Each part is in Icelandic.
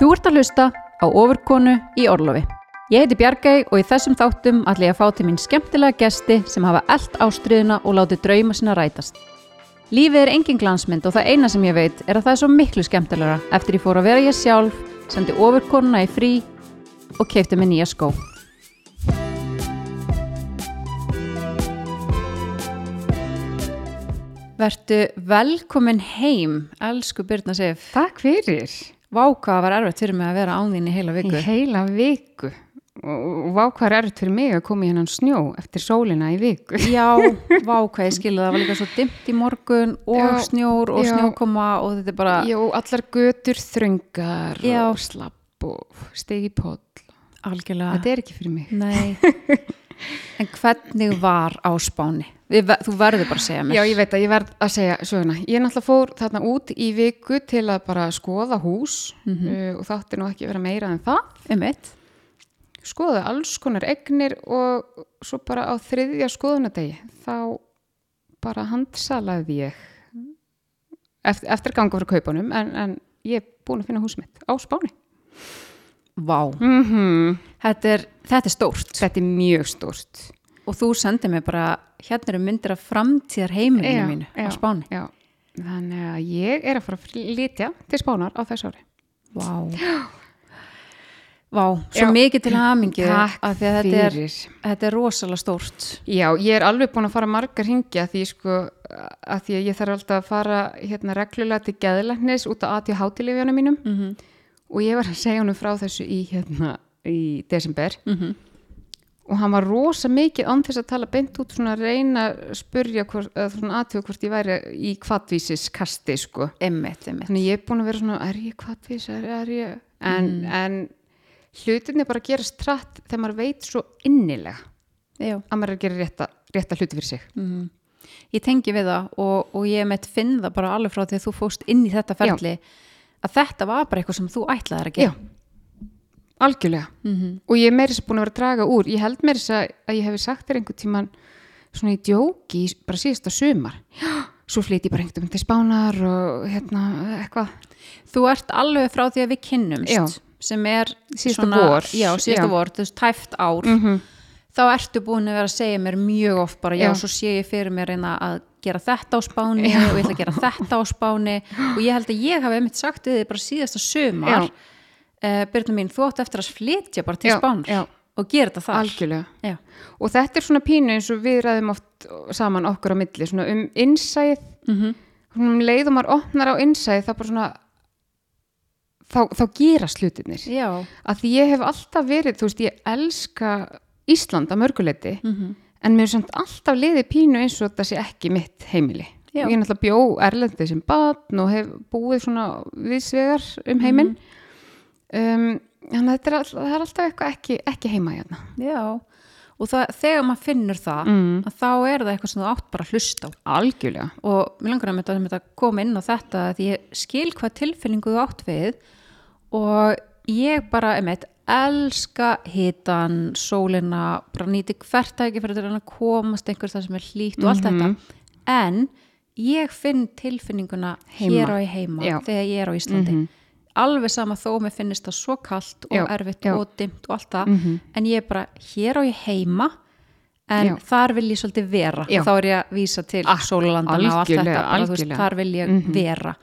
Þú ert að hlusta á ofurkonu í Orlofi. Ég heiti Bjargæ og í þessum þáttum ætla ég að fá til mín skemmtilega gesti sem hafa eld ástriðuna og látið drauma sinna rætast. Lífið er engin glansmynd og það eina sem ég veit er að það er svo miklu skemmtilegra eftir ég fór að vera ég sjálf, sendi ofurkonuna í frí og keipti mig nýja skó. Vertu velkomin heim, elsku Birna Sif. Takk fyrir. Vá hvað var erfitt fyrir mig að vera án þín í heila viku. Í heila viku. Og, og vá hvað er erfitt fyrir mig að koma í hennan snjó eftir sólina í viku. Já, vá hvað ég skilu það var líka svo dimmt í morgun og Já, snjór og já. snjókoma og þetta er bara, Já, allar götur þröngar Já. og slapp og stegi poll. algjörlega. Þetta er ekki fyrir mig. Nei. en hvernig var á spáni? Við, ve- þú verður bara að segja mér. Já, ég veit að ég verð að segja söguna. Ég náttúrulega fór þarna út í viku til að bara skoða hús uh, og þátti nú ekki vera meira en það. Eitt. Skoða alls konar egnir og svo bara á þriðja skoðunadegi þá bara handsalaði ég eftir, eftir ganga frá kaupunum en, en ég er búin að finna hús mitt á Spáni. Vá. Mm Þetta er, þetta er stórt. Þetta er mjög stórt. Og þú sendið mér bara, hérna eru myndir af framtíðar heimilinu mínu á spáni. Já, þannig að ég er að fara að flytja til Spánar á þess ári. Vá. Vá, svo Já. mikið til hamingju Takk af því að þetta er, þetta er rosalega stórt. Já, ég er alveg búin að fara margar hringja því sko að því að ég þarf alltaf að fara hérna reglulega til geðlæknis út á ATH hátilifjónum mínum Mm -hmm. og ég var að segja honum frá þessu í hérna í desember Mm og hann var rosa mikið án þess að tala beint út svona að reyna að spurja aðtjóð hvort ég væri í kvatvísis kasti sko Emmitt, emmitt. þannig ég er búin að vera svona, er ég kvatvís er, er ég, en, en hlutinni bara gerast trætt þegar maður veit svo innilega Já. að maður er að gera rétta, rétta hluti fyrir sig Mm. Ég tengi við það og, og ég mitt finn það bara alveg frá því að þú fóst inn í þetta ferli að þetta var bara eitthvað sem þú ætlaðir að Já, gera. Algjörlega Mm og ég er að búin að vera að draga úr ég held meira þess að, að ég hefði sagt þér einhvern tíman svona í djóki bara síðasta sumar Já, svo flyt ég bara einhvern veginn til spánar og hérna eitthvað Þú ert alveg frá því að við kynnumst Já. sem er Síðasta vor. Já, síðasta vor, veist, tæft ár. -hmm. Þá ertu búin að vera að segja mér mjög oft bara, já, svo sé ég fyrir mér reyna að gera þetta á spáni og ég ætla að gera þetta á spáni og ég held að ég hafi einmitt sagt við þið bara síðasta sumar Já. Uh, Byrna mín, þú átt eftir að flytja bara til spánar og gera þetta þar. algjörlega. Já. og þetta er svona pínu eins og við ræðum oft saman okkur á milli svona um innsæð Mm svona um leið og maður opnar á innsæð þá bara svona þá, þá gerast hlutinir Já. að því ég hef alltaf verið, þú veist, ég elska Ísland að mörguleiti Mm en mér er samt alltaf liðið pínu eins og þetta sé ekki mitt heimili. Já. ég náttúrulega bjó erlendið sem badn og hef búið svona viðsvegar um heiminn um, þannig að þetta er, það er alltaf eitthvað ekki, ekki heima hérna Já, og það, þegar maður finnur það mm. að þá er það eitthvað sem þú átt bara að hlusta á algjörlega og mér langar að mynda, að koma inn á þetta því ég skil hvað tilfinningu þú átt við og ég bara, einmitt, elska hitan, sólina bara nýti hvert ekki fyrir að komast einhver það sem er hlýtt og allt Mhm. þetta en ég finn tilfinninguna Heima. hér á ég heima Já. þegar ég er á Íslandi Mhm. Alveg sama þó mér finnist það svo kalt og Já, erfitt já. og dimmt og allt það Mhm. en ég er bara, hér á ég heima en Já. þar vil ég svolítið vera þá er ég að vísa til Ah, sólalandana og allt þetta bara, veist, þar vil ég Mhm. vera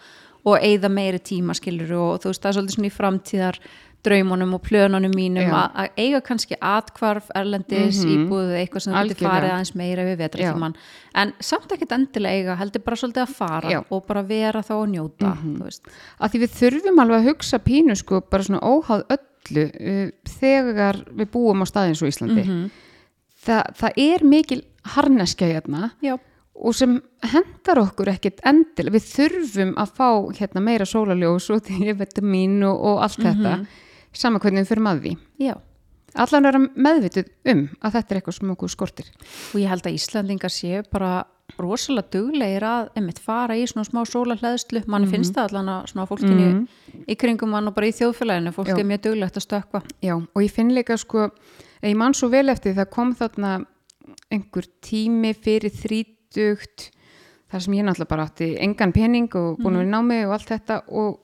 og eigða meiri tíma skilur og þú veist, það er svolítið svona í framtíðar draumunum og plönunum mínum að, að eiga kannski atkvarf erlendis Mhm. íbúðu eitthvað sem þú getur farið aðeins meira við vetratíman en samt ekkert endilega eiga heldur bara svolítið að fara Já. og bara vera þá að njóta Mhm. þú veist. að því við þurfum alveg að hugsa pínu sko bara svona óháð öllu uh, þegar við búum á staðins og Íslandi Mhm. Þa, það er mikil harneskja hérna Já, og sem hendar okkur ekkit endil við þurfum að fá hérna meira sólaljós og D-vitamin og, og allt þetta sama hvernig við þurfum að því. Já. Allan er að meðvituð um að þetta er eitthvað sem okkur skortir. Og ég held að Íslandingar séu bara rosalega duglegir að einmitt fara í svona smá sólarhleðslu. Manni finnst það allan að svona fólkinu í kringum mann og bara í þjóðfélaginu. Fólk Já. er mjög duglegt að stökkva. Já, og ég finn líka sko ég man svo vel eftir það kom þarna einhver tími fyrir þrítugt þar sem ég náttúrulega bara átti engan pening og búin að vera í námi og allt þetta og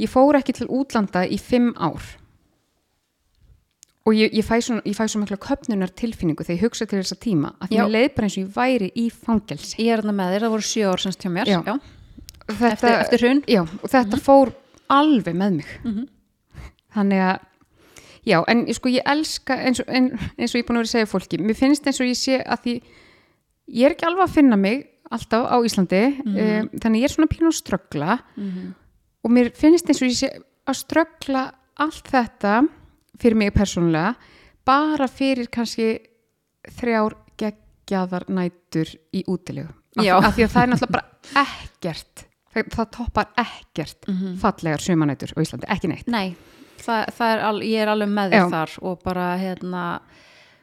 ég fór ekki til útlanda í fimm ár og ég, ég fæ svo, ég mikla köpnunar tilfinningu þegar ég hugsa til þessa tíma að Já. mér leið bara eins og ég væri í fangelsi Ég er þarna með þér, það voru sjö ár semst hjá mér. Já. þetta, Eftir, eftir hrun. já, og þetta fór alveg með mig þannig að já, en sko ég elska eins og, en, eins og ég er búin að vera að segja fólki mér finnst eins og ég sé að því ég er ekki alveg að finna mig alltaf á Íslandi um, þannig ég er svona pínu að ströggla og mér finnst eins og ég sé að ströggla allt þetta fyrir mig persónulega bara fyrir kannski þrjár geggjaðar nætur í útilegu. Af, því að það er náttúrulega bara ekkert. Það, það toppar ekkert fallegar sumanætur á Íslandi, ekki neitt. Nei, það, það er al, ég er alveg með þér þar og bara hérna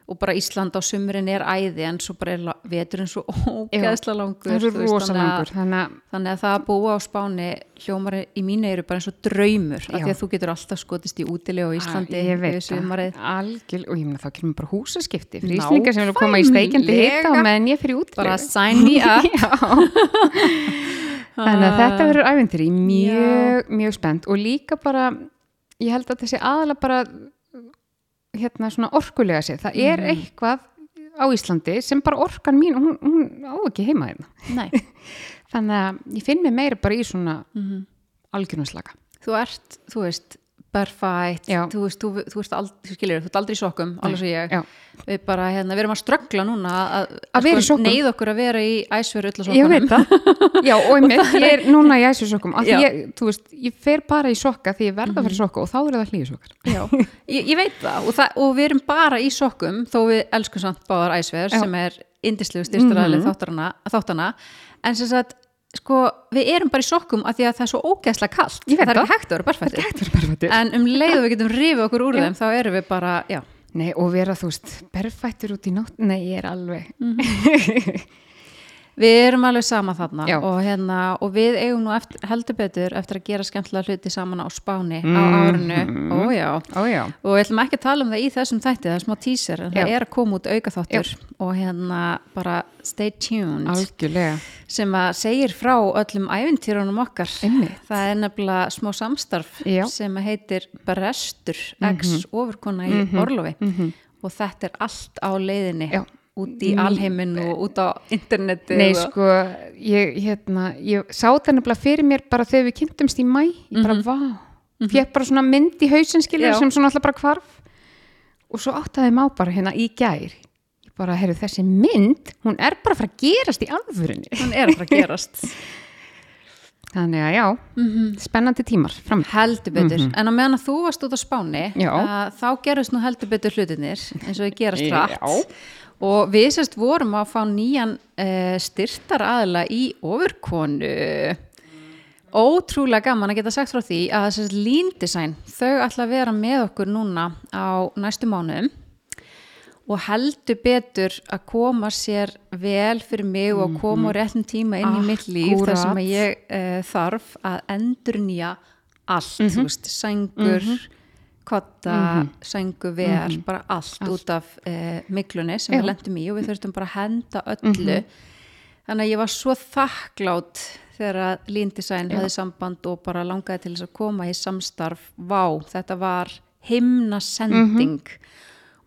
og bara Ísland á sumrin er æði en svo bara er veturinn svo ógeðsla langur þú veist, þannig langur þannig að Þannig að það að búa á Spáni hljómar í mínu eru bara eins og draumur af Já. því að þú getur alltaf skotist í útilegu á Íslandi við sumarið. algjör, og ég meina þá kemur bara húsaskipti fyrir Íslingar sem vilja koma í steikjandi hita og meðan ég fyrir útilegu Bara sign me up. þannig að þetta verður æventyri mjög, mjög spennt. Og líka bara ég held að þessi aðalega bara hérna svona orkulega sér það er Mhm. eitthvað á Íslandi sem bara orkan mín hún, hún á ekki heima hérna. Þannig að ég finn mig meira bara í svona mm algjörnumslaka þú ert, þú veist, Já. þú veist, þú, þú veist, ald, þú skilur, þú ert aldrei í sokkum, alveg svo ég. já. Við bara, hérna, við erum að ströggla núna að, Að vera í sokkum. neyð okkur að vera í æsveru öll ég veit það já, og einmitt, ég er núna í því Já. ég, þú veist, ég fer bara í sokka því ég verða að fara í sokka og þá eru það hlýjusokkar Já, ég, ég veit það og, það og við erum bara í sokkum þó við elskum samt báðar æsveður Já. sem er indislegu styrstaræðileg Mhm. þáttana en sem sagt, sko, við erum bara í sokkum af því að það er svo ógeðslega veit það er það. ekki hægt að vera er perfættur en um leið og við getum rifið okkur úr Já. þeim þá erum við bara, já. Nei, og vera, þú veist, perfættur út í nótt. Nei, ég er alveg. Við erum alveg sama þarna Já. og, hérna, og við eigum nú eftir, heldur betur eftir að gera skemmtilega hluti saman á Spáni á Mhm. árinu, ójá ó já, og við ætlum ekki að tala um það í þessum þætti það er smá teaser, en það Já. er að koma út auka þáttur og hérna bara stay tuned. Algjörlega sem að segir frá öllum ævintýrunum okkar. Einmitt. það er nefnilega smá samstarf Já. sem heitir Brestur X ofurkona í Orlofi. Og þetta er allt á leiðinni Já. út í alheiminn og út á interneti Nei, og, sko, ég, hérna, ég sá það nefnilega fyrir mér bara þegar við kynntumst í mæ, ég bara, vá, fekk bara svona mynd í Já. sem svona alltaf bara hvarf. Og svo áttaði má bara hérna í gær, ég bara, heyrðu, þessi mynd, hún er bara að fara að gerast í alvörinni. hann er að fara að gerast. Þannig að já, spennandi tímar fram. heldur betur, en á meðan að þú varst út á Spáni að, þá gerist nú heldur betur hlutinir eins og þau gerast rætt og við sérst vorum að fá nýjan uh, styrtar aðila í ofurkonu. Ótrúlega gaman að geta sagt frá því að sérst Lean Design þau ætla að vera með okkur núna á næstu mánuðum og heldur betur að koma sér vel fyrir mig og að koma á réttum tíma inn í mitt líf þar sem að ég uh, þarf að endur nýja allt, þú veist, sængur kotta, sængu ver bara allt, út af uh, miklunni sem Já. við lendum í og við þurftum bara að henda öllu. Þannig að ég var svo þakklátt þegar að Lean Design hafði samband og bara langaði til þess að koma í samstarf. Vá, þetta var himna sending og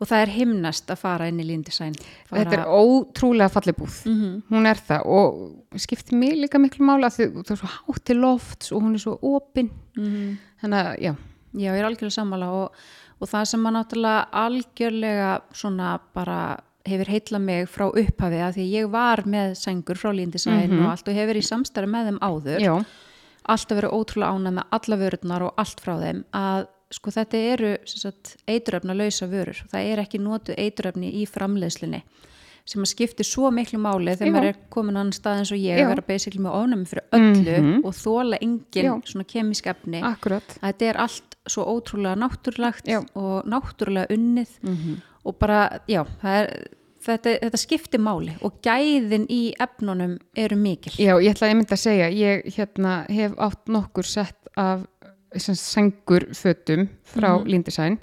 það er himnast að fara inn í Lean Design bara, Þetta er ótrúlega fallið búð, Mhm. hún er það og skiptir mig líka miklu mála því það er svo hátt til lofts og hún er svo opin, Mhm. þannig að já, Já, ég er algjörlega sammála og, og það sem maður náttúrulega algjörlega svona bara hefur heitla mig frá upphafi að því ég var með sængur frá Lean Design og allt og hefur í samstarfi með þeim áður. Já, alltaf verið ótrúlega ánæg með alla vörurnar og allt frá þeim að sko þetta eru eituröfna lausa vörur. Það er ekki notuð eituröfni í framleiðslunni sem að skipti svo miklu máli þegar maður er komin annan stað eins og ég að vera basically með ónæmi fyrir öllu og þóla engin Já. svona kemísk efni. Akkurat. að þetta er allt svo ótrúlega náttúrulegt Já. Og náttúrulega unnið og bara, já, er þetta, þetta skiptir máli og gæðin í efnunum eru mikil. Já, ég ætla að einmitt að segja, ég hérna hef átt nokkur sett af sengur fötum frá mm Lindesign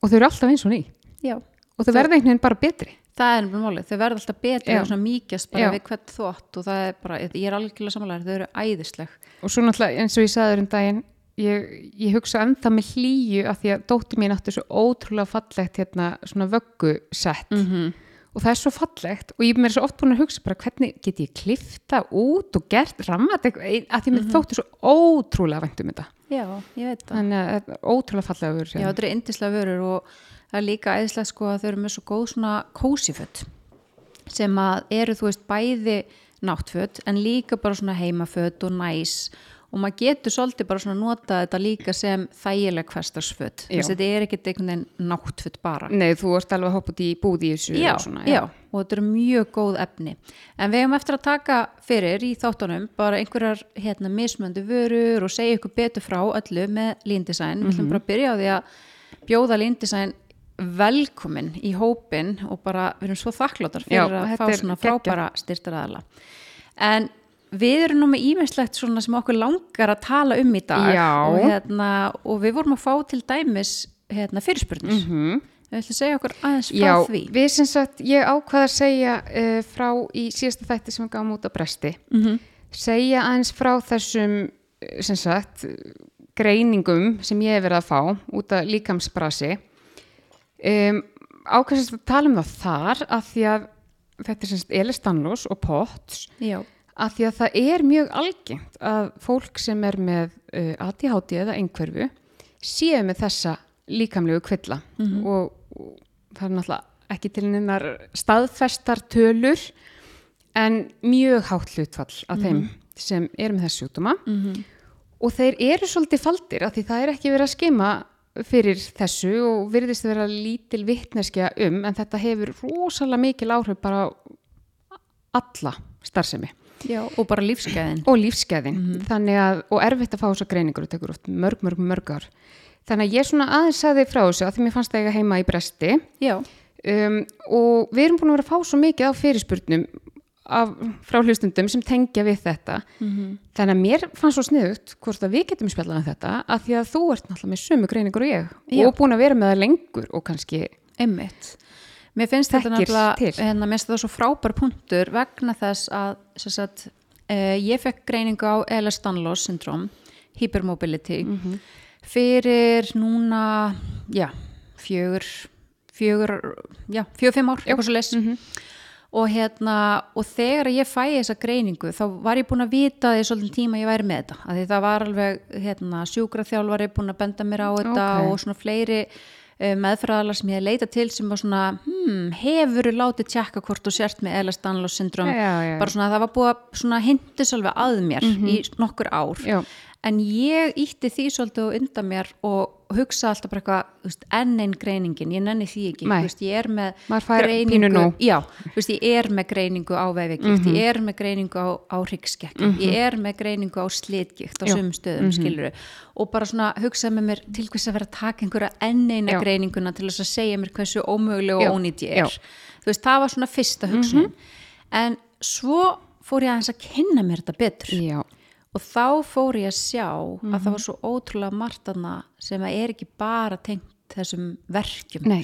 og þau eru alltaf eins og ný já. og þau verða einhvern veginn bara betri. það er nefnilega málið, þau verða alltaf betri og svona mýkjast bara Já. við hvert þvott og það er bara, ég er algjörlega samanlega þau eru æðisleg Og svo náttúrulega eins og ég sagði þér um daginn, ég, ég hugsa ennþá með hlýju af því að dóttir mín átti svo ótrúlega fallegt hérna svona vöggusett -hmm. Og það er svo fallegt og ég er mér svo oft búin að hugsa bara hvernig get ég klifta út og gert rammat eitthvað að því mér þótti svo ótrúlega vænt um þetta. Já, ég veit það. þannig að þetta er ótrúlega fallega vörur Já, þetta er indislega vörur og það er líka æðislega sko að þau eru með svo góð svona kósiföt sem að eru þú veist bæði náttföt en líka bara svona heimaföt og næs og maður getur svolítið bara svona nota þetta líka sem þægileg hverstarsföt Já. þess að þetta er ekkert einhvern veginn náttföt bara. Nei, þú ert alveg að hoppa út í búð í þessu já, og svona, já, og þetta eru mjög góð efni. En við hefum eftir að taka fyrir í þáttunum bara einhverjar hérna, mismöndu vörur og segja ykkur betur frá öllu með Lean Design, við ætlum bara að byrja á því að bjóða Lean Design velkomin í hópin og bara við erum svo þakkláttar fyrir Já, að fá er svona frábæra styrtaraðala en við erum nú með ímestlegt svona sem okkur langar að tala um í dag og, hérna, og við vorum að fá til dæmis hérna, fyrirspurnir. Mhm. Við ætlum að segja okkur aðeins frá Já, því. við sem sagt, ég ákvaða að segja uh, frá í síðasta þætti sem við gáum út á bresti. Mm segja aðeins frá þessum eh, sem sagt greiningum sem ég hef verið að fá út af líkamsbrasi. Um, ákvæmst að tala um það þar að því að þetta er sem sagt Elistanlos og Potts. Já, að því að það er mjög algengt að fólk sem er með uh, ADHD eða einhverfu séu með þessa líkamlegu kvilla. Og, og það er náttúrulega ekki til neinar staðfestar tölur en mjög hátt hlutfall af þeim sem er með þessu sjúkdóma. Og þeir eru svolítið faldir af því það er ekki verið að skema fyrir þessu og virðist vera lítil vittneskja um en þetta hefur rosalega mikil áhrif bara á alla starfsemi já, og bara lífsgæðin. og lífsgæðin. Þannig að, og erfitt að fá þessa greiningur og tekur oft mörg, mörg, mörg ár. Þannig að ég svona aðeins sagði frá þessu að því mér fannst það eiga heima í bresti. Já, um, og við erum búin að vera að fá svo mikið á fyrirspurnum af, frá hlustundum sem tengja við þetta. Þannig að mér fannst svo sniðugt hvort að við getum spjallað um þetta að því að þú ert náttúrulega með sömu greiningur og ég. Já. og búin að vera með það lengur og kannski einmitt. Mér finnst þetta til. hérna, mér finnst þetta svo frábær punktur vegna þess að, sagt, eh, ég fekk greiningu á Ehlers-Danlos syndrom, hypermobility, Mhm. fyrir núna, já, fjögur, fjögur, já, fjögur, fimm ár, eitthvað svo les. Mhm. Og hérna, og þegar ég fæ þessa greiningu, þá var ég búin að vita því svolítið tíma ég væri með þetta. Það var alveg, hérna, sjúkraþjálfari búin að benda mér á þetta Ok. og svona fleiri meðfræðalar sem ég hef leita til sem var svona, hmm, hefur látið tjekka hvort þú sért með Ehlers-Danlos syndrom Já, já, já. bara svona það var búið að hindis alveg að mér í nokkur ár. En ég ítti því svolítið undan mér og hugsa alltaf bara eitthvað enn einn greiningin, ég nenni því ekki veist, ég er með nóg. já, veist, ég er með greiningu á vefegikt, Mhm. ég er með greiningu á, á hryggskekkjum, ég er með greiningu á slitgikt á Já. sumum stöðum, mm og bara svona hugsa með mér til hvers að vera að taka einhverja enn eina Já. greininguna til þess að segja mér hversu ómöguleg og ónýtt ég er. Þú veist, það var svona fyrsta hugsun en svo fór ég aðeins að kynna mér þetta betur. Já, og þá fór ég að sjá að það var svo ótrúlega margt þarna sem að er ekki bara tengt þessum verkjum, Nei.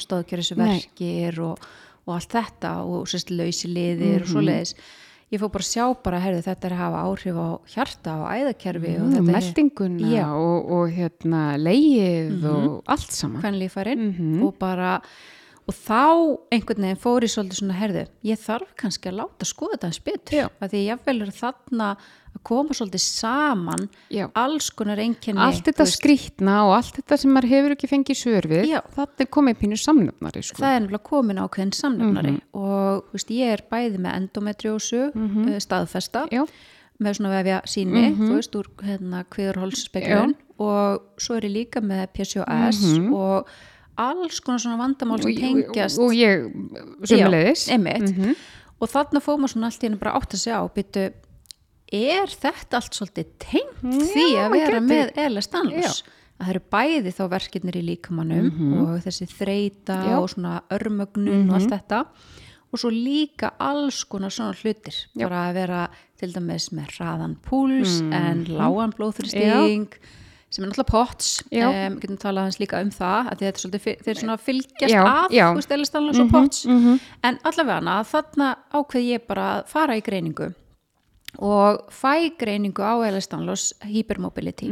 verkir og, og allt þetta og sérst lausi liðir og svoleiðis. Ég fór bara að sjá bara, herðu, þetta er að hafa áhrif á hjarta og æðakerfi og mm, er meldinguna Já. og, og hérna leið og allt saman. Hvernlífærin og bara og þá einhvern veginn fór ég svolítið svona herðu, ég þarf kannski að láta skoða þetta eins betur, að því ég vel er þarna koma svolítið saman Já. alls konar einkenni allt þetta skrýtna og allt þetta sem maður hefur ekki fengið svör við Já. það er komið pínu samnöfnari sko. það er nefnilega komin ákveðin samnefnari og þú veist, ég er bæði með endometriósu mm staðfesta Já. með svona vefja síni þú veist, úr hérna kviðurhólsspeklun og svo er ég líka með PCOS og alls konar svona vandamál sem tengjast og, og ég sömulegis Já, einmitt. og þarna fóð maður svona allt í henni bara átt að segja á byttu, er þetta allt svolítið tengt því að vera gæti- með Ehlers Danlos? Að það eru bæði þá verkefnir í líkamannum og þessi þreita Já. og svona örmögnun og allt þetta. Og svo líka alls konar svona hlutir. Bara að vera til dæmis með hraðan púls en lágan blóðþristing sem er náttúrulega POTS. Já. um, getum talað hans líka um það að þetta er svolítið, þeir svona fylgjast Já, af já. veist, Ehlers-Danlos og POTS. en allavega þarna ákveð ég bara að fara í greiningu og fæ greiningu á Ehlers-Danlos hypermobility.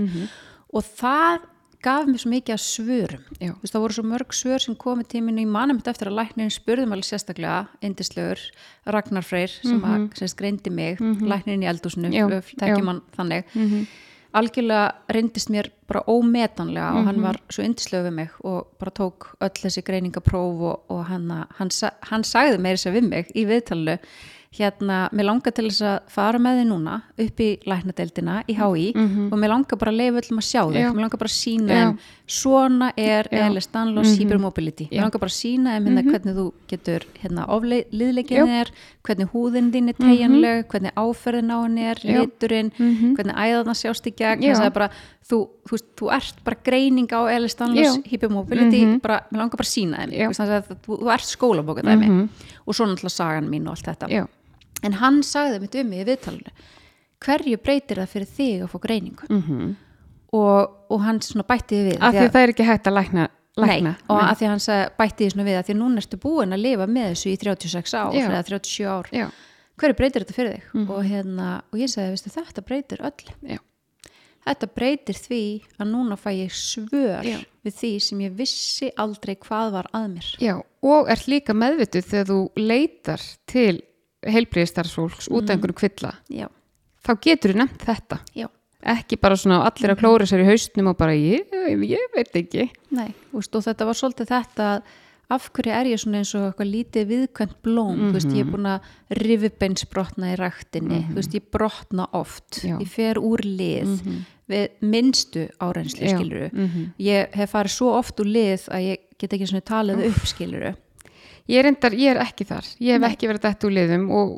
Og það gaf mér svo mikið af svörum. Það voru svo mörg svör sem komið tíminu í manum eftir að læknirinn spurðum alveg sérstaklega indislegur Ragnar Freyr sem að sem sagt, greindi mig, læknirinn í eldúsinu Já, þekkjum já. hann þannig. Algjörlega reyndist mér bara ómetanlega og Mhm. hann var svo indislegu við mig og bara tók öll þessi greiningapróf og, og hann, hann, hann sagði meira sér við mig í viðtalinu hérna, mér langar til þess að fara með þið núna upp í læknadeildina í HÍ og mér langar bara að leifa öllum að sjá þig, Mhm. Mér langar bara að sína þeim svona er. Elis Danlos hypermobility, mér Já. Mhm. langar bara að sína þeim hérna hvernig þú getur hérna ofliðleikinni er, hvernig húðin þín er tegjanleg, hvernig áferðin á henni er, liturinn, hvernig æðarna sjást í gegn, þess að bara þú, þú, þú ert bara greining á Elis Danlos hypermobility, bara, mér langar bara að sína þeim. Þú þú, ert skólabókadæmi og svo náttúrulega sagan mín og allt þetta. Já. En hann sagði mitt um mig í viðtalinu hverju breytir það fyrir þig að fá greiningu Mhm. og, og hann svona bætti við af því því það er ekki hægt að lækna, lækna. Nei, og að því að hann sagði, bætti því svona við að því að núna ertu búin að lifa með þessu í 36 ár Já. eða 37 ár, Já. hverju breytir þetta fyrir þig og, hérna, og ég sagði, veistu, þetta breytir öll Já. þetta breytir því að núna fæ ég svör við því sem ég vissi aldrei hvað var að mér Já, og ert líka meðvituð þegar þú leitar til heilbriðistarsfólks út af einhverju kvilla já, þá getur þú nefnt þetta. Já, ekki bara svona allir að klóra sér í haustnum og bara ég, ég veit ekki. Nei. Veist, og þetta var svolítið þetta að af hverju er ég svona eins og eitthvað lítið viðkvæmt blóm, þú veist, ég er búin að rifubeinsbrotna í ræktinni. Þú veist, ég brotna oft, Já. ég fer úr lið við minnstu árenslu, skiluru ég hef farið svo oft úr lið að ég get ekki svona talið upp, skiluru ég er, endar, ég er ekki þar, ég hef ekki verið dætt úr liðum og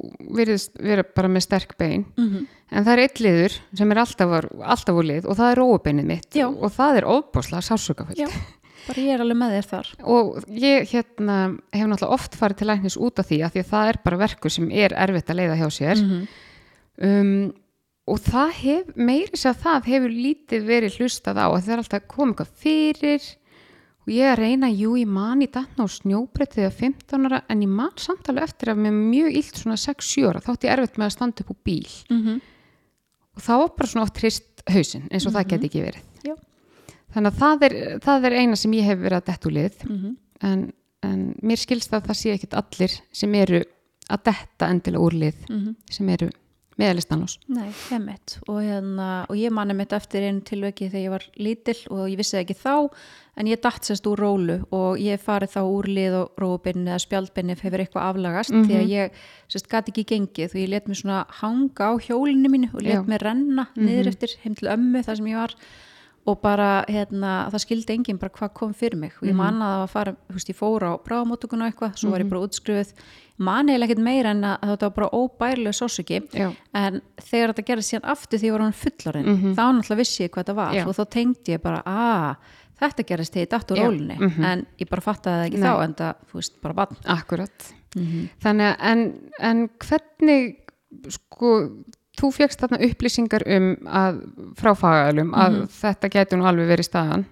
vera bara með sterk bein Mhm. en það er eitt liður sem er alltaf, var, alltaf úr lið og það er róubeinið mitt Já. og það er sásökafullt já, bara ég er alveg með þér þar og ég hérna hef náttúrulega oft farið til læknis út af því að því að það er bara verkur sem er erfitt að leiða hjá sér Mhm. um, og það hef meiri sér að það hefur lítið verið hlustað á að það er alltaf komið fyrir og ég að reyna, jú ég man í datna á snjóbrettið þegar 15 ára en ég man samtalið eftir að mér mjög illt svona 6-7 ára þátt ég erfitt með að standa upp úr bíl mm og það var bara svona oft hrist hausinn eins og það geti ekki verið Já. þannig að það er, það er eina sem ég hef verið að detta úr lið Mhm. en, en mér skilst að það sé ekkit allir sem eru að detta endilega úr lið Mhm. sem eru meðalistanlós Nei, hemmit og, hérna, og ég manni mitt eftir einu tilveki þegar ég var lítill og ég vissi ekki þá en ég datt sérst úr rólu og ég farið þá úr lið og róbinni eða spjaldbinni ef hefur eitthvað aflagast því að ég sérst gæti ekki gengið. Og ég let mér svona hanga á hjólinu mínu og let mér renna niður eftir heim til ömmu þar sem ég var. Og bara, hérna, það skildi enginn bara hvað kom fyrir mig. Og ég man að það var að fara, þú veist, ég fór á bráðamóttökun og eitthvað, svo var ég bara útskrifuð man eiginlega ekkert meira en að þetta var bara óbærilega sásöki Já. en þegar þetta gerði síðan aftur því ég var hann fullorinn þá náttúrulega vissi ég hvað þetta var Mhm. Já. og þá tengdi ég bara, að þetta gerist þegar ég datt úr rólinni Mhm. en ég bara fattaði það ekki Nei. þá en það, þú veist, bara bann Akkurat. Mhm. Þannig að en, en hvernig sko þú fegst þarna upplýsingar um að frá fagalum að Mhm. þetta getur nú alveg verið staðan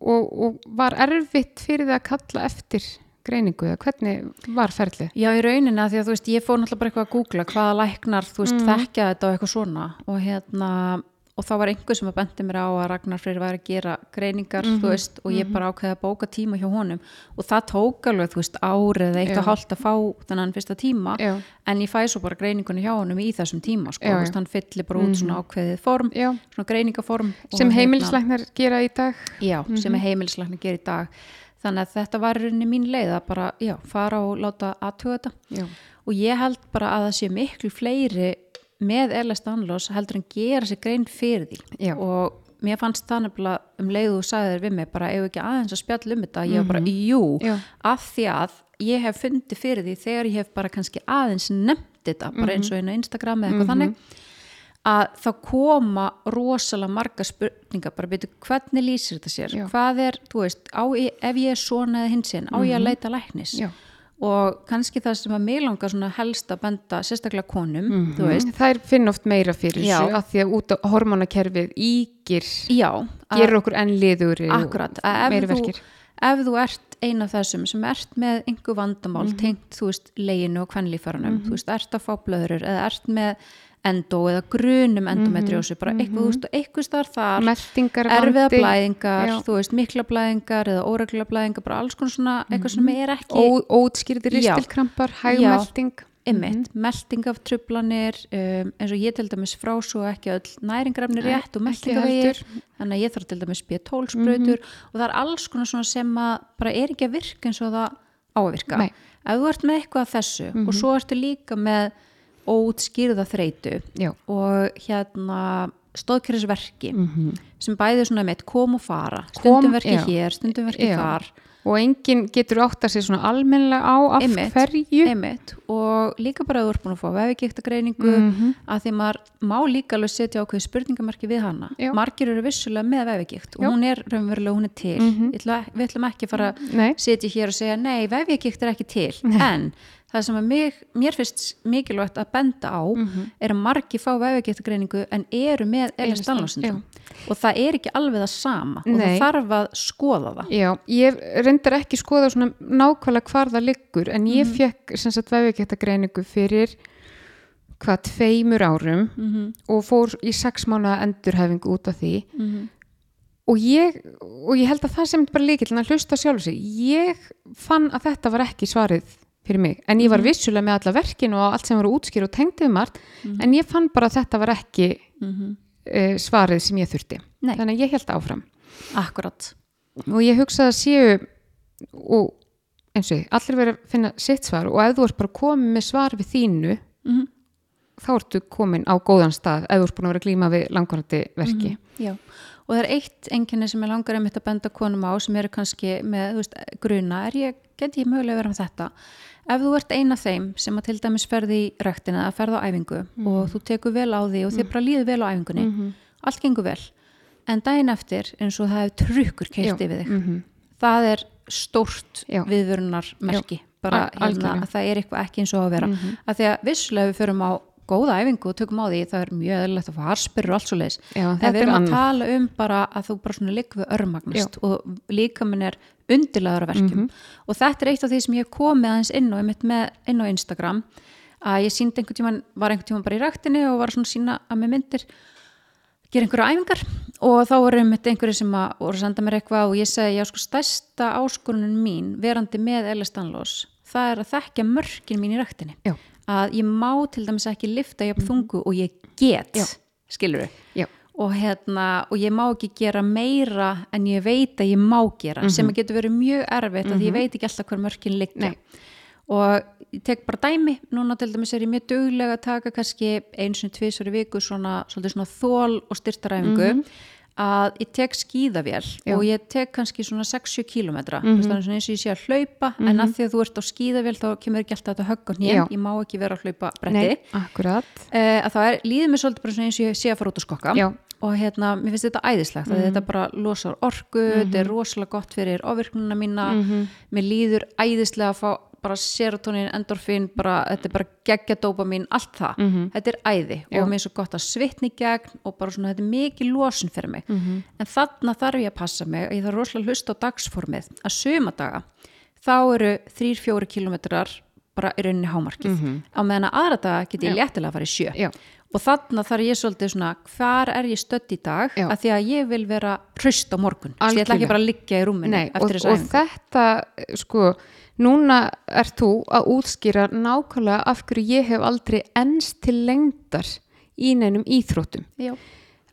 og, og var erfitt fyrir það að kalla eftir greiningu eða hvernig var ferlið? Já, í rauninni að því að þú veist, ég fór náttúrulega bara eitthvað að googla hvaða læknar, þú veist, Mhm. þekkja þetta og eitthvað svona og hérna og þá var einhver sem að bendi mér á að Ragnar Freyr væri að gera greiningar, Mhm. þú veist og ég bara ákveði að bóka tíma hjá honum og það tók alveg, þú veist, árið eitt og hálft að fá þennan fyrsta tíma Já. en ég fæ svo bara greiningunni hjá honum í þessum tíma, sko, Já, þú veist, hann fyllir bara út svona ákveðið form, Já. svona greiningaform Sem hérna- heimilislæknar gera í dag? Já, sem er heimilislækni gerir í dag þannig að þetta var rauninni mín leið að bara, já, fara og láta aðtuga þetta Já. og ég held bara að það sé miklu fleiri með LS Danlos heldur en gera sér grein fyrir því Já. og mér fannst það nefnilega um leiðu og sagði þér við mig bara ef ekki aðeins að spjalla um þetta ég var bara, jú, Já. af því að ég hef fundið fyrir því þegar ég hef bara kannski aðeins nefnt þetta, bara eins og einu Instagram eða eitthvað þannig að það koma rosalega marga spurningar, bara byrju hvernig lýsir þetta sér, Já. hvað er veist, ég- ef ég er svona eða hinsinn á ég að leita læknis? Já. og kannski það sem að mig langar helst að benda sérstaklega konum, þú veist. Þær finn oft meira fyrir Já. þessu af því að út á hormonakerfið ígir já, að- gerur okkur enn liður akkurat, að ef þú, verkir. ef þú ert ein af þessum sem ert með einhver vandamál Mhm. tengt, þú veist, leginu og kvenlífarunum þú veist, ert að fá blöðurur eða ert með endó eða grunum endometriósu, bara eitthvað, þú veist, og eitthvað starf þar, Meltingar erfiða vandi, blæðingar, Já. þú veist, mikla blæðingar eða óregla blæðingar, bara alls konar svona, eitthvað sem er ekki ó, ótskýrðir Já. ristilkrampar, Já. hægmelding Einmitt, melding af trublanir um, eins og ég til dæmis frá svo ekki öll næringrafni Nei, rétt og meldingavegir þannig að ég þarf til dæmis B12 sprautur og það er alls konar svona sem að bara er ekki að virka eins og það á að virka. Nei. ef þú ert með eitthvað af þessu og svo ertu líka með ótskýrða þreytu Já. og hérna stóðkjærisverki Mhm. sem bæði svona með kom og fara stundum verki já. hér, stundum verki Já. þar og enginn getur átt að sér svona almennilega á af Einmitt, hverju einmitt, og líka bara að þú ert búin að fá vefigikta Mhm. að því maður má líka alveg setja ákveði spurningamarki við hana Já. margir eru vissulega með vefigikt og Já. hún er raunverulega, hún er til Mhm. Ég ætla, við ætlum ekki að fara að Nei. setja hér og segja nei, vefigikt er ekki til en það sem mig, mér finnst mikilvægt að benda á Mhm. er að margir fá vefigikta en eru með Ellis Dallásundum og það er ekki alveg það sama og Nei. það þarf að skoða það. Já, ég reyndar ekki skoða svona nákvæmlega hvar það liggur en ég Mhm. fekk sem sagt vefugættagreiningu fyrir hvað tveimur árum Mhm, og fór í sex mánuða endurhæfingu út af því. Mhm, og ég, og ég held að það sem bara líkillin að hlusta sjálf sig. Ég fann að þetta var ekki svarið fyrir mig, en ég var Mhm. vissulega með alla verkin og allt sem var útskýr og tengdið margt en ég fann bara að þetta var ekki mhm. uh, svarið sem ég þurfti. Nei. þannig að ég held áfram. Akkurat og ég hugsa að séu og eins og allir verið að finna sitt svar og ef þú ert bara komið með svar við þínu mhm. þá ertu komin á góðan stað ef þú ert búin að vera að glíma við langvarandi verki. Já, og það er eitt enginni sem ég langar einmitt að benda konum á sem eru kannski með veist, gruna, er ég, get ég mögulega verið með þetta ef þú ert eina þeim sem að til dæmis ferði í ræktina að ferða á æfingu og þú tekur vel á því og þið bara líður vel á æfingunni allt gengur vel. En daginn eftir eins og það hefur trukkur keirt Já. yfir þig Mhm. það er stórt viðvörunarmerki. Bara hérna, að það er eitthvað ekki eins og að vera. Mm að því að vissulega við förum á góða æfingu og tökum á því, það er mjög eðlilegt að fá harspyrur og allt svo Já, en þetta er að tala um bara að þú bara svona ligg við örmagnast og líkaminn er undirlaður af verkjum. Mhm. og þetta er eitt af því sem ég komið aðeins inn á, einmitt með, inn á Instagram að ég síndi einhvern tíman, var einhvern tíman bara í ræktinni og var svona að sína að með myndir gera einhverja æfingar. Og þá voru einmitt einhverju sem að voru að senda mér eitthvað og ég segi, já sko stærsta áskorunin mín verandi með Ellis Danlós það er að þekkja mörkin mín í ræktinni. Já. Að ég má til dæmis ekki lifta jafn þungu og ég get Já. skilur Já. og hérna og ég má ekki gera meira en ég veit að ég má gera Mhm. sem að getur verið mjög erfitt að ég veit ekki alltaf hver mörkin liggja Nei. og ég tek bara dæmi núna til dæmis er ég mjög duglega að taka kannski eins og tvisar í viku svona, svolítið svona þól og styrtaræfingu að ég tek skíðavél Mhm. Og ég tek kannski svona 60 kilometra mm -hmm. þannig eins og ég sé að hlaupa en að því að þú ert á skíðavél þá kemur ekki alltaf þetta högg á hnén. Ég má ekki vera að hlaupa bretti. Uh, að það líður mér svolítið eins og ég sé að fara út að skokka. Já. og hérna, mér finnst þetta æðislegt mm þetta bara losar orku, þetta er rosalega gott fyrir ofvirknuna mína. Mér líður æðislega að fá bara serotonin, endorfin, bara, þetta er bara geggja dópamin, allt það. Þetta er æði Já. og mér er svo gott að svitni gegn og bara svona þetta er mikið losun fyrir mig. En þarna þarf ég að passa mig ég þarf rosalega að hlusta á dagsformið. Að sumadaga, þá eru 3-4 kilometrar bara í rauninni hámarkið. Á meðan að aðra daga get ég léttilega að fara í sjö. Já. og þarna þarf ég svolítið svona hvar er ég stödd í dag? Já. að því að ég vil vera hraust á morgun. Svo ég ætla ekki bara að liggja í rúminu Nei, og, eftir þessu og æfingu. þetta sko, núna ert þú að útskýra nákvæmlega af hverju ég hef aldrei enst til lengdar í neinum íþróttum Já.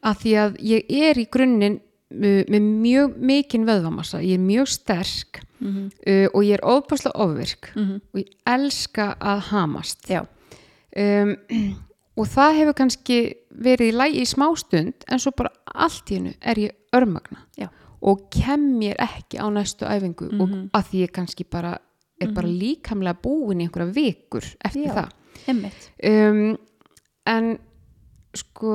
að því að ég er í grunninn uh, með mjög mikinn vöðvamassa, ég er mjög sterk Mhm. uh, og ég er ofbáslega ofvirk Mhm. og ég elska að hamast um, og það hefur kannski verið í lægi í smástund en svo bara allt í hennu er ég örmagna Já. og kem mér ekki á næstu æfingu og Mhm. að því ég kannski bara er bara líkamlega búin í einhverja vikur eftir Já. það. um, en sko,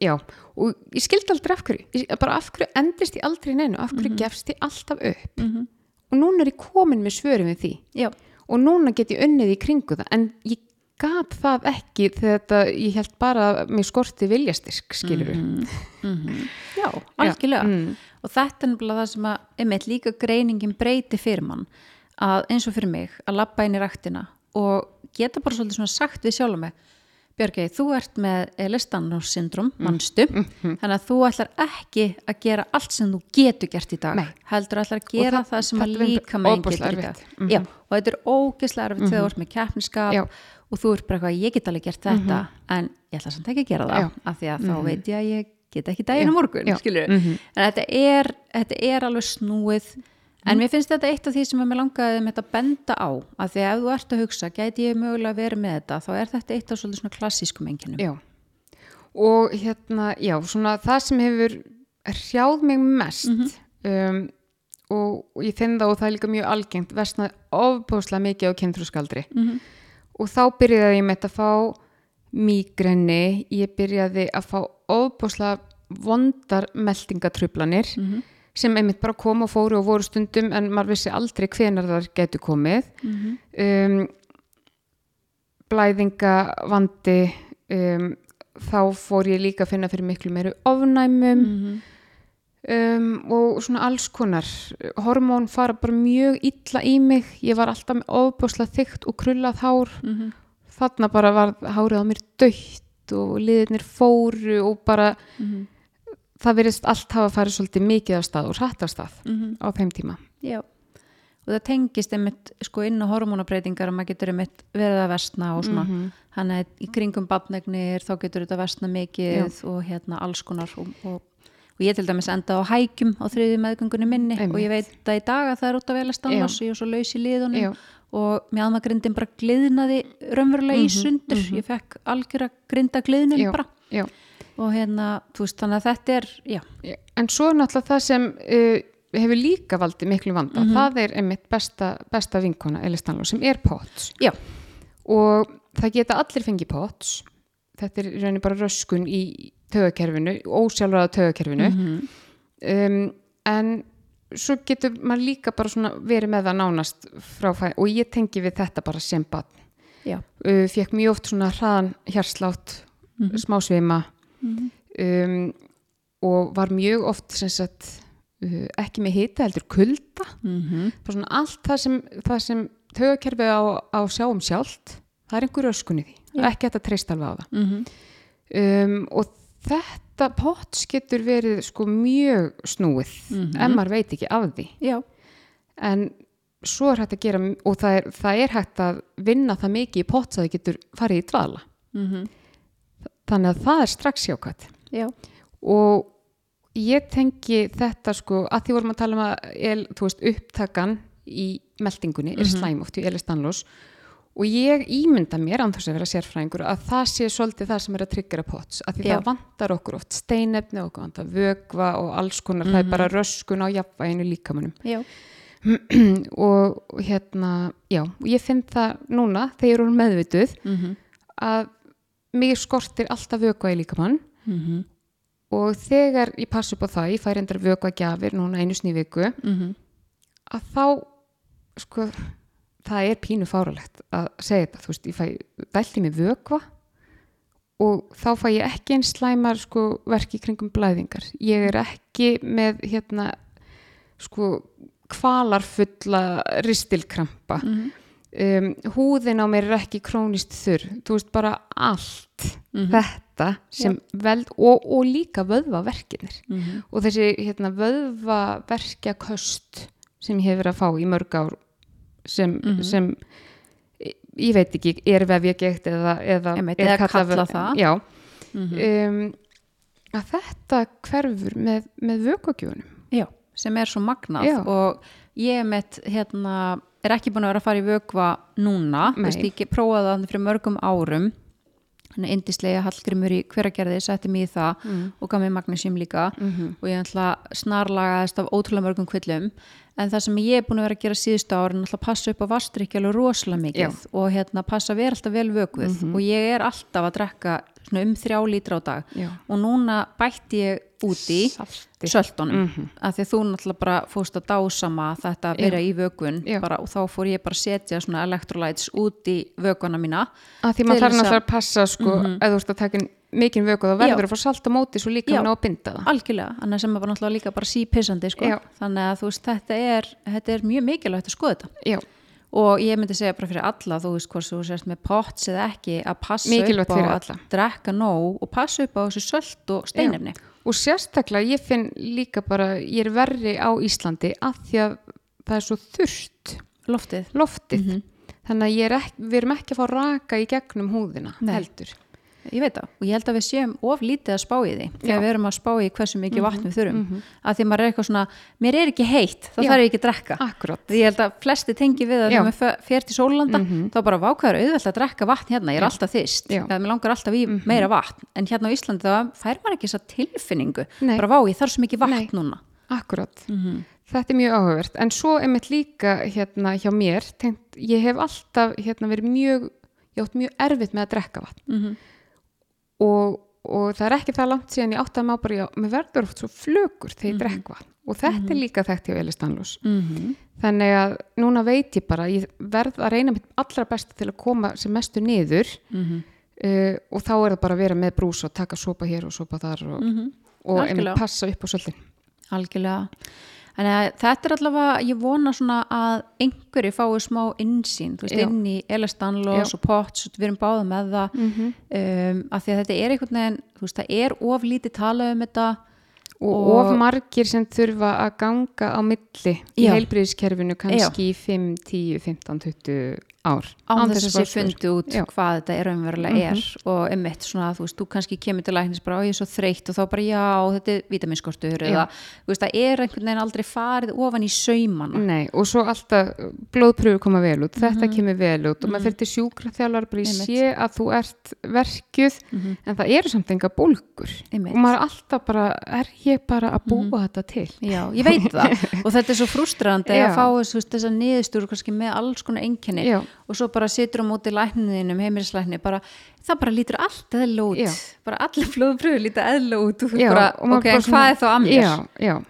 já og ég skildi aldrei af hverju. Ég, bara af hverju endist ég aldrei í neinu? Af hverju gefst ég alltaf upp? Mhm. og núna er ég komin með svörum við því. Já. og núna get ég unnið í kringu það. En ég gat það ekki þegar þetta, ég held bara mér skorti viljastyrk, skilur við Mhm. Já, algjörlega. Mm, og þetta er nefnilega það sem að einmitt líka greiningin breyti fyrir mann að eins og fyrir mig að labba inn í ræktina og geta bara svolítið svona sagt við sjálf mig Björgei, þú ert með Elistanus syndrom, mannstu, Mhm. þannig að þú ætlar ekki að gera allt sem þú getur gert í dag, Nei. heldur ætlar að gera það- það, sem að líka meginn ofboðslega getur í dag. erfitt. Mhm. Já, og þetta er ógeðslega erfitt þegar þú ert með keppniskap Já. og þú ert bara eitthvað, ég get alveg gert þetta, en ég ætla samt ekki að gera það, Já. af því að þá veit ég að ég get ekki daginn á morgun. Mhm. En þetta er, þetta er alveg snúið, en mér finnst þetta eitt af því sem að mér langaði með þetta að benda á, af því að ef þú ert að hugsa, gæti ég mögulega verið með þetta, þá er þetta eitt af svolítið svona klassískum enginum. Já, og hérna, já, svona það sem hefur hrjáð mig mest um, og, ég finn það og það er líka mjög algengt, vestnaði ofbúslega mikið á kynþróskaldri Mhm. og þá byrjaði ég með þetta að fá mígrenni, ég byrjaði að fá ofbúslega vondar meldingatrublanir Mhm. Sem einmitt bara kom og fóru og voru stundum en maður vissi aldrei hvenar þar getur komið Mhm. um, blæðingavandi um, þá fór ég líka að finna fyrir miklu meiri ofnæmum Mhm. um, og svona alls konar hormón fara bara mjög illa í mig ég var alltaf með ofbúslega þygt og krullað hár Mhm. þarna bara var hárið á mér dögt og liðirnir fóru og bara Mhm. Það verðist allt hafa farið svolítið mikið af stað og hrætt af stað Mhm. á þeim tíma Já, og það tengist einmitt sko inn á hormónabreytingar og maður getur einmitt verið að vestna og svona Mhm. hann er í kringum badnegnir þá getur þetta vestna mikið og hérna alls konar og, og, og ég til dæmis enda á hækjum á þriði meðgöngunni minni Einmitt. og ég veit að í dag að það er út af velastannloss ég er svo laus í liðunum Já. og mjadmagrindin bara gliðnaði raunverulega í sundur ég fekk algjör að grinda gliðnun Já, bara já. Og hérna, þú veist, þannig að þetta er já, En svo er náttúrulega það sem uh, hefur líka valdið miklu vanda. Það er einmitt besta, besta vinkona Eli Stanló sem er POTS. já, Og það geta allir fengið POTS. Þetta er í rauninni bara röskun í tögakerfinu, ósjálfraða tögakerfinu. um, en svo getur maður líka bara svona verið með það nánast frá fæ og ég tengi við þetta bara sem bann. Uh, fekk mjög oft svona hraðan hjarslátt, smá svima um, og var mjög oft sagt uh, ekki með hita heldur kulda. Mm svona allt það sem, það sem tögakerfið á, á sjáum sjálft það er einhver öskun í því, er ekki hægt að treysta alveg á það. Mhm. um, og þetta pots getur verið sko mjög snúið. Mhm. ef maður veit ekki af því. Já, en svo er hægt að gera og það er, það er hægt að vinna það mikið í pots að það getur farið í dvala. Mm þannig að það er strax hjákvæmt já, og ég tengi þetta sko að því vorum að tala um að el, veist, upptakan í meldingunni er slæm oft í Eli Stanlós og ég ímynda mér þess að vera sérfræðingur að það sé svolítið það sem er að tryggjara pots. Að því Já. það vantar okkur oft steinefni okkur vantar vögva og alls konar. Það er bara röskun á jafnvæginu líkamannum já, og hérna, já, ég finn það núna þegar ég er meðvituð mm að mig skortir alltaf vögva í líkamann -hmm. og þegar ég passi upp á það, ég fær endar vögva gjafir núna einu sinni í viku Mm að þá sko, það er pínu fáralegt að segja þetta, þú veist, ég fæ í mig vögva og þá fæ ég ekki eins slæmar sko verki kringum blæðingar ég er ekki með hérna sko kvalarfulla ristilkrampa Mhm. Um, húðin á mér er ekki krónist þurr, þú veist bara allt Mhm. þetta sem veld og, og líka vöðvaverkinir Mhm. og þessi hérna, vöðvaverkjaköst sem ég hef verið að fá í mörg ár sem, Mhm. sem ég veit ekki, er vefjagegt eða, eða, Einmitt, er eða kallað- kalla það. já, Mhm. um, að þetta hverfur með, með vökagjónum Já, sem er svo magnað Já. og ég mitt hérna, er ekki búin að vera að fara í vökva núna, Nei. veist, ég prófaði það fyrir mörgum árum hann er indislega hallgrimur í hveragerði setti mig í það Mm. og gaf mér magnesium líka Mhm. og ég ætla snarlagaðist af ótrúlega mörgum kvillum en það sem ég er búin að vera að gera síðustu ára er að passa upp á vastrykki alveg rosalega mikið Já. og hérna passa að vera alltaf vel vökuð og ég er alltaf að drekka svona um þrjá lítra á dag Já. og núna bætti ég úti söltunum Mhm. af því að þú náttúrulega bara fórst að dásama þetta að vera í vökun Já. bara, og þá fór ég bara að setja svona electrolytes út í vökuna mína að því maður þarf að- náttúrulega að passa sko, ef þú ert að taka inn mikinn vöku þá verður Já. að fá salt á móti svo líka Já. mann á að binda það algjörlega, annars sem er bara náttúrulega líka bara sípissandi sko. Já. þannig að þú veist þetta er, þetta er mjög mikilvægt að skoða þetta já, og ég myndi segja bara fyrir alla þú veist hvort þú sérst með pots eða ekki að passa Mikilvægt upp á að alla. drekka nóg og passa upp á þessu sölt og steinefni og sérstaklega ég finn líka bara ég er verri á Íslandi af því að það er svo þurrt loftið loftið Mhm. þannig að er ekki, við erum ekki að fá raka í gegnum húðina Nei. heldur Ég veit það og ég held að við séum of lítið að spá í því þegar við erum að spá í hversu mikið vatn við þurfum mhm. að því maður er eitthvað svona, mér er ekki heitt þá Já. þarf ég ekki að drekka akkurat því ég held að flesti tengi við að þegar maður fer til sólanda Mhm. þá bara vákvæður auðvelt að drekka vatn hérna, ég er Já. alltaf Já. eða mér langar alltaf í meira vatn en hérna á Íslandi þá fær maður ekki þessa tilfinningu Nei. bara vá, ég þarf svo mikið vatn Nei. núna akkurat Mhm. þetta er mjög áhugavert en svo er mitt líka hérna hjá mér tengt, ég hef alltaf hérna verið mjög ég átt mjög erfitt með að drekka vatn Mhm. Og, og það er ekki það langt síðan ég átti að má bara, já, mér verður oft svo flögur þegar ég drekk vatn. Og þetta er líka þekkt hjá Eli Stanlós Mhm. þannig að núna veit ég bara ég verð að reyna mitt allra besta til að koma sem mestu niður Mhm. uh, og þá er það bara að vera með brús og taka sopa hér og sopa þar og, Mhm. og passa upp á svolítið. Algjörlega en að, þetta er allavega, ég vona svona að einhverju fái smá innsýn þú veist, Já. inn í Elastanlos Já. og Potts, við erum báða með það mm -hmm. um, af því að þetta er einhvern veginn þú veist, það er of lítið talað um þetta og, Og- of margir sem þurfa að ganga á milli í Já. heilbriðiskerfinu kannski í 5, 10, 15, 20 ár án þess að sé fundi út Já. hvað þetta er raunverulega er og einmitt svona, þú veist, þú kannski kemur til læknis bara, ó ég er svo þreytt og þá bara já, þetta er vitaminskortur eða, þú veist, það er einhvern veginn aldrei farið ofan í saumana Nei, og svo alltaf blóðpröfu koma vel út, þetta kemur vel út og maður fyrir til sjúkraþjálfar bara Mhm. Einmitt. sé að þú ert verkjuð Mhm. en það eru samt enga Einmitt. og maður er alltaf bara, er ég bara að búa Mhm. þetta til? Já, ég veit það og þetta er svo frustrandi að fá þessu, þess að niðurstúru kannski með alls konar einkenni Já. Og svo bara situr á móti lækniðinum, heimilislækni bara, það bara lítur allt eðla út Já. bara allir blóðpröfu líta eðla út og Já, bara, og ok, en hvað er þá að mér?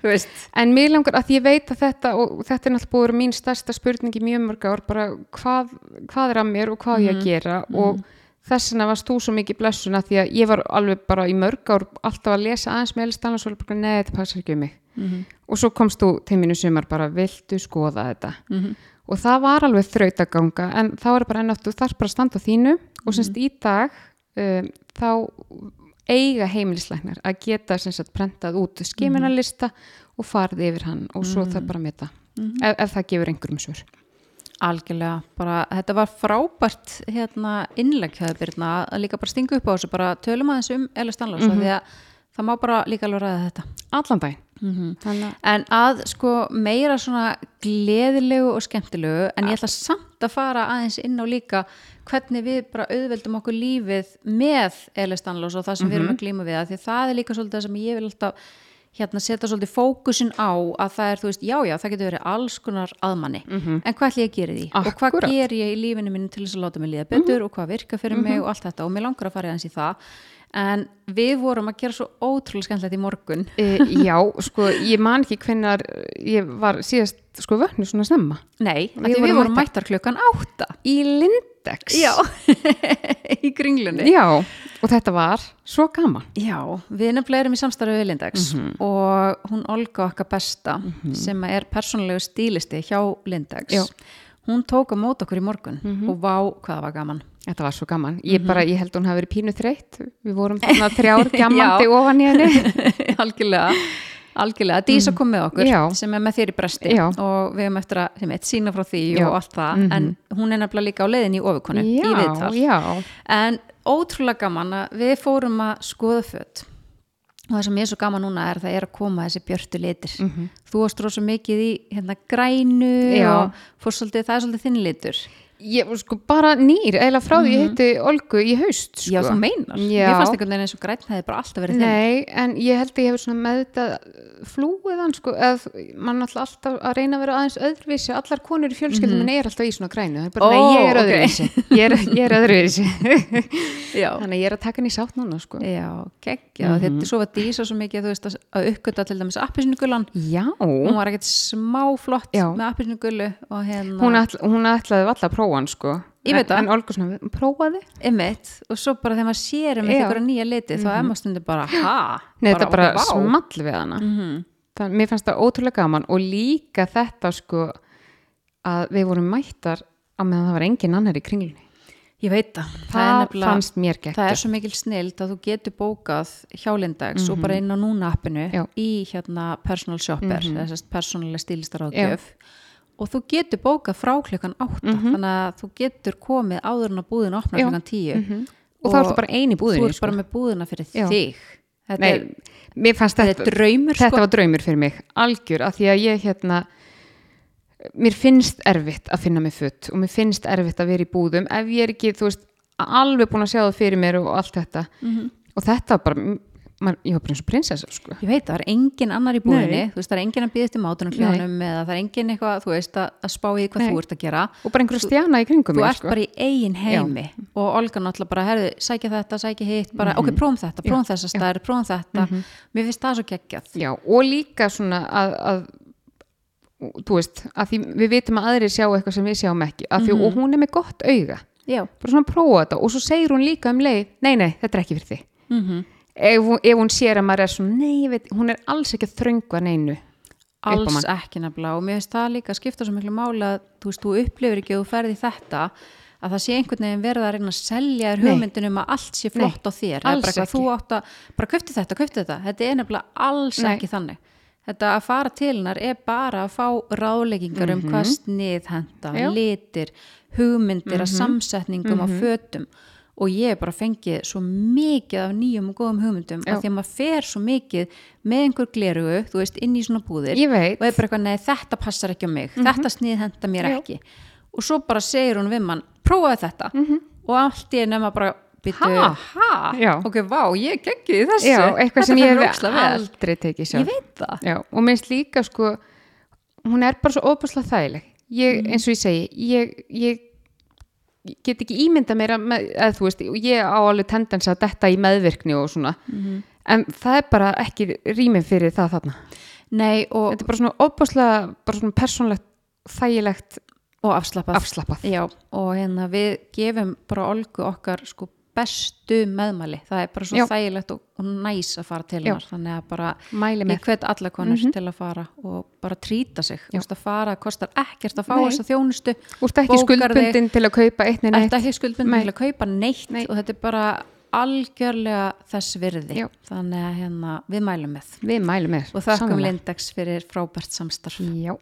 En mér langar að ég veit að þetta og þetta er náttúrulega vera mín stærsta spurning í mjög mörg ár, bara hvað, hvað er að mér og hvað á ég Mhm. að gera og þess vegna varst þú svo mikið blessuna því að ég var alveg bara í mörg ár alltaf að lesa aðeins með Elistana og svo bara, neða, þetta passar ekki um mig Mhm. og svo komst þú til mínu sumar bara, viltu skoða þetta Mhm. Og það var alveg þrautaganga en þá er bara enn aftur, þú þarf bara að standa á þínu og semst í dag um, þá eiga heimilislæknar að geta sem sagt prentað út skiminalista og farið yfir hann og svo það bara með það ef, ef það gefur einhverjum svör. Algjörlega, bara, þetta var frábært hérna innlegg þér Birna að líka bara stinga upp á þessu, bara tölum aðeins um Eli Stanlós, mm því að það má bara líka alveg ræða þetta. Allan daginn mm að En að sko meira svona gleðilegu og skemmtilegu en ég ætla samt að fara aðeins inn á líka hvernig við bara auðveldum okkur lífið með Elistanlós og það sem við erum að glíma við að því að það er líka svolítið það sem ég vil alltaf hérna setja svolítið fókusin á að það er, þú veist, já, já, það getur verið alls konar aðmanni, en hvað ætlum ég að gera því? Og hvað ger ég í lífinu mínu til þess að láta mig líða betur og hvað virka fyrir mig og allt þetta? Og mér langar að fara í það en við vorum að gera svo ótrúlega skemmtilegt í morgun. E, já, sko, ég man ekki hvenær ég var síðast sko vöknu svona snemma. Nei, Við vorum vorum mættar klukkan átta. Í Lindex. Já, í kringlunni. Já, og þetta var svo gaman. Já, við nefnilega erum í samstarfi við Lindex Mhm. og hún Olga okkar besta sem er persónulegu stílisti hjá Lindex Já. hún tók á mót okkur í morgun Mhm. og vá hvað það var gaman Þetta var svo gaman. Ég Mhm. bara, ég held hún hafi verið pínu þreytt. Við vorum þarna þrjár gjammandi ofan í henni. algjörlega algjörlega, Dísa kom með okkur Mm. Já. sem er með í bresti Já. og við hefum eftir að sem eitt, sína frá því Já. og allt það Mhm. en hún er nefnilega líka á leiðin í ofukonu í viðtal. En ótrúlega gaman að við fórum að skoða fött og það sem er svo gaman núna er að það er að koma þessi björtu litir. Mhm. Þú varst rosa mikið í hérna grænu og svolítið, það er svolítið þinn litur. Ég sko bara nýr, eiginlega frá því ég heiti Olgu í haust, sko. Mhm. Já, þú meinar. Já. Ég fannst einhvern veginn eins og græn hefði bara alltaf verið þinn. Nei, en ég held að ég hefur svona meðvitað flúið hann, sko, eða mann alltaf að reyna að vera aðeins öðruvísi, allar konur í fjölskyldum mm er alltaf í svona grænu, það bara, Ó, nei, ég er öðruvísi, ég er, ég er öðruvísi, þannig að ég er að taka hann í sátt núna, sko. Já, geggja. Mm -hmm. Þetta er svo að dísa svo mikið, þú veist, að- uppgöta til dæmis appisnugulan. Já, Hún var ekkert smá flott Já. með appisnugulu hérna... hún, ætla, hún ætlaði prófa hann, sko. Ég veit það. En Olga svona, prófaði? Einmitt, og svo bara þegar maður sér um Já. eitthvað nýja liti, þá er maður stundur bara, ha? Nei, þetta bara vá. small við hana. Mhm. Það, mér fannst það ótrúlega gaman og líka þetta sko að við vorum mættar á meðan það var engin annar í kringlunni Ég veit það. það, nefnilega- fannst mér gegn Það er svo mikil snild að þú getur bókað hjá Lindex og bara inn á núna appinu Já. í hérna personal shopper, mm -hmm. þessast persónulega stílistaráðgjöf og þú getur bókað frá klukkan 8 þannig að þú getur komið áður en að búðin opna klukkan 10 og þá ertu bara ein í þú ert bara með búðina fyrir Já. þig. Þetta Nei, er, þetta þetta, draumur þetta sko. var draumur fyrir mig, algjör af því að ég hérna mér finnst erfitt að finna mig futt og mér finnst erfitt að vera í búðum ef ég er ekki, þú veist, alveg búin að sjá það fyrir mér og allt þetta. Mhm. og þetta var bara, man, ég var bara eins og prinsessa sko. Ég veit, það er engin annar í þú veist, það er engin að býða eftir mátunum kljónum eða það er engin eitthvað, þú veist, að, að spá í hvað Nei. þú ert að gera. og bara einhverja stjana í kringum Þú ert sko. bara í eigin heimi og Olga náttúrulega bara, herðu, sækja þetta, sækja hitt, bara, ok, prófum þetta, prófum þessa stær, prófum þetta. Mér finnst það svo geggjað. Já, og líka svona að, að þú veist, að því við vitum að aðrir sjá eitthvað sem við sjáum ekki, að því, og hún er með gott auga Já. bara svona prófa þetta og svo segir hún líka um leið nei, nei, þetta er ekki fyrir þig Mm ef, ef hún sér að maður er svona nei, veit, hún er alls ekki að þröngva neinu upp á Alls ekki nefnilega og mér finnst það líka að skipta svo miklu máli að þú veist, þú upplifir ekki að þú ferði þetta að það sé einhvern veginn verið að reyna að selja þér Nei. hugmyndin um að allt sé flott á þér alls ekki. þú átt að, bara köfti þetta, köfti þetta þetta er nefnilega alls Nei. ekki þannig þetta að fara til hennar er bara að fá ráðleggingar um hvað snið henda, Mhm. Já. Mhm. litir hugmyndir að samsetningum á fötum og ég hef bara fengið svo mikið af nýjum og góðum hugmyndum Já. að því að maður fer svo mikið með einhver glerugu, þú veist, inn í svona búðir ég og er bara eitthvað, nei þetta passar ekki á mig þetta snið henda mér. Já. ekki og svo bara segir hún við mann prófaði þetta og allt í enn bara byttu, Ha? ha? Ok, vá, ég geggi þessu já, eitthvað sem ég hef aldrei tekið sjálf ég veit það og minnst líka sko hún er bara svo óbúslega þægileg ég, Mhm. eins og ég segi ég, ég ég get ekki ímynda mér að, að þú veist, ég á alveg tendens að detta í meðvirkni og svona. Mhm. en það er bara ekki rýmið fyrir það þarna. Nei, þetta er bara svona óbúslega bara svona persónlegt, þægilegt og afslappað. afslappað. Já, og hérna við gefum bara olgu okkar sko bestu meðmæli. Það er bara svo Já. þægilegt og, og næs að fara til hennar. Þannig að bara mæli ég hvet alla konur til að fara og bara trýta sig, þú veist að fara kostar ekkert að fá Nei. þessa þjónustu Þú ert ekki skuldbundin til að kaupa eitt neina Þetta eitt ekki skuldbundin til að kaupa neitt Nei. og þetta er bara algjörlega þess virði. Já. þannig að hérna, við mælum með. Við mælum með. Og þakkum. Lindex fyrir frábært samstarf. Já,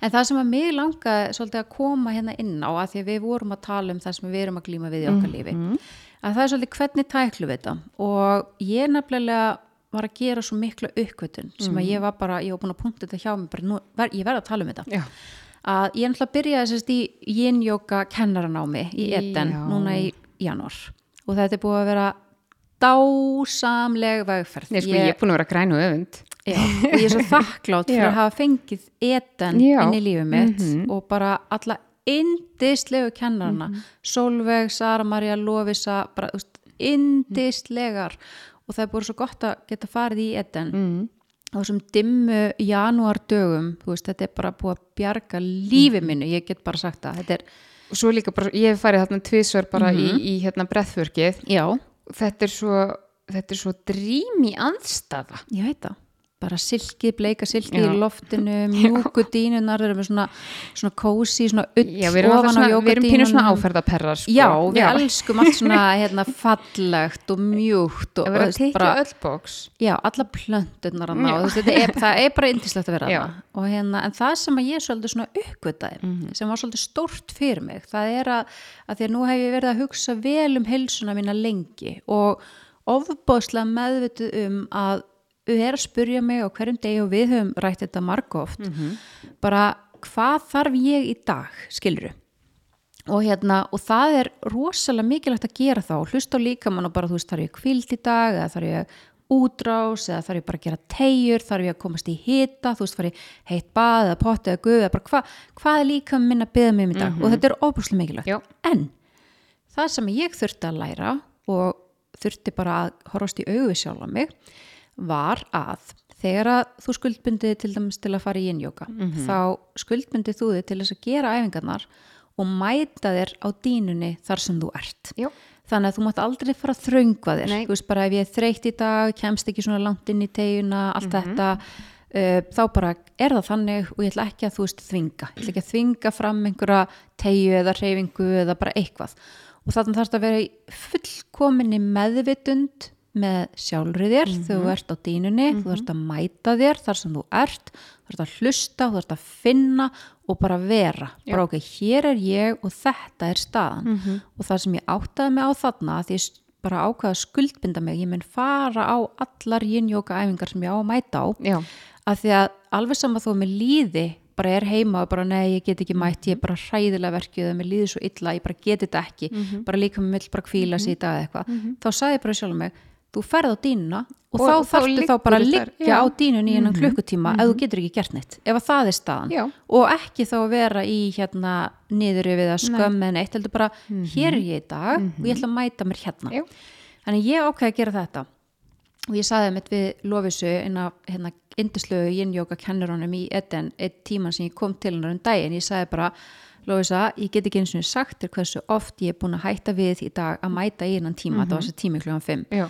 en það sem að mig langaði svolítið að koma hérna inn á að því að við vorum að tala um það sem við erum að glíma við í okkar lífi Mhm. að það er svolítið hvernig tæklu við þetta og ég nefnilega var að gera svo mikla uppkvötun sem Mhm. að ég var bara, ég var búin að punkta þetta hjá mig bara, nú, ver, ég verð að tala um þetta já, að ég náttúrulega byrjaði sérst í yin-yoga kennaranámi í Eden Já. núna í janúar og þetta er búið að vera dásamleg vegferð Nei, sko, ég er búin að vera græn og öfund já, og ég er svo þakklátt fyrir að hafa fengið Eden Já. inn í lífið mitt Mhm. og bara alla indislegu kennarana Mhm. Solveig, Sara Maria, Lovisa bara veist, indislegar og það er búið svo gott að geta farið í Eden mm. á þessum dimmu janúardögum, þú veist, þetta er bara búið að bjarga lífi Mhm. minnu, ég get bara sagt það þetta er, og svo líka bara, ég hef farið þarna tvisvar bara Mhm. í, í hérna breðförkið já, þetta er svo þetta er svo drými aðstafa ég veit það bara silkið, bleika silkið Já. í loftinu mjúku dínunar, þeir eru með svona svona kósi, svona ull Já, við erum, svona, við erum pínu svona áferðaperrar sko. Já, við elskum allt svona hérna, fallegt og mjúkt og verður þú að tekja öll bóks já, alla Já. veist, þetta er, það er bara indislegt að vera Já. og hérna, en það sem að ég svolítið svona uppgötaði Mhm. sem var svolítið stórt fyrir mig það er að, að því að nú hef ég verið að hugsa vel um heilsuna mína lengi og ofbóðslega meðvituð um að við er að spurja mig á hverjum degi og við höfum rætt þetta margóft. Mhm. bara hvað þarf ég í dag skiluru og hérna, og það er rosalega mikilvægt að gera þá, hlusta á líkamann og bara þú veist, þarf ég kvild í dag eða þarf ég útrás eða þarf ég bara að gera tegjur, þarf ég að komast í hita þú veist, þarf ég heitt bað eða potti eða guð eða bara hva, hvað er líkamann minn að byggja mig um í dag? Og þetta er óbúslega mikilvægt. Já. en það sem ég þurfti að læra og þurfti bara að horfast í augu sjálfa mig var að þegar að þú skuldbundið til dæmis til að fara í innjóka þá skuldbundið þú þig til þess að gera æfingarnar og mæta þér á dínunni þar sem þú ert. Já. þannig að þú mátt aldrei fara að þröngva þér. Nei. þú veist bara ef ég er þreytt í dag kemst ekki svona langt inn í teguna allt þetta uh, þá bara er það þannig og ég ætla ekki að þú veist þvinga. Ég ætla ekki að þvinga fram einhverja tegju eða reyfingu eða bara eitthvað. Og þannig þarf þetta að vera fullkominni meðvitund með sjálfrið þér. Þegar þú ert á dýnunni þú ert að mæta þér þar sem þú ert þú ert að hlusta, þú ert að finna og bara vera, bara ok, hér er ég og þetta er staðan. Og það sem ég áttaði mig á þarna því ég bara ákvaða að skuldbinda mig ég mun fara á allar yin-yoga æfingar sem ég á að mæta á. Já, að því að alveg saman þó mér líði bara er heima og bara nei, ég get ekki mætt ég er bara hræðilega verkið og mér líði svo illa ég bara get þetta ekki, bara líka með mill bara kvíla dag eða eitthvað, þá sagði ég bara sjálf mig þú ferð á dínuna og, Og þá þarftu þá bara að liggja já. á dínunni í innan klukkutíma ef þú getur ekki gert neitt, ef að það er staðan. Já. og ekki þá að vera í hérna niður við að skömmi en eitt heldur bara, hér er ég í dag og ég ætla að mæta mér hérna. Já. þannig ég ákveði að gera þetta. Og ég saði mitt við Lofisu inn á hérna indislegu yin-yoga kennurónum í Eden eitt tíman sem ég kom til hennar um daginn. Ég saði bara, Lofisa, ég get ekki eins og sagt þér hversu oft ég er búin að hætta við í dag að mæta í innan tíma, þetta var þessi tími klugan 5 já,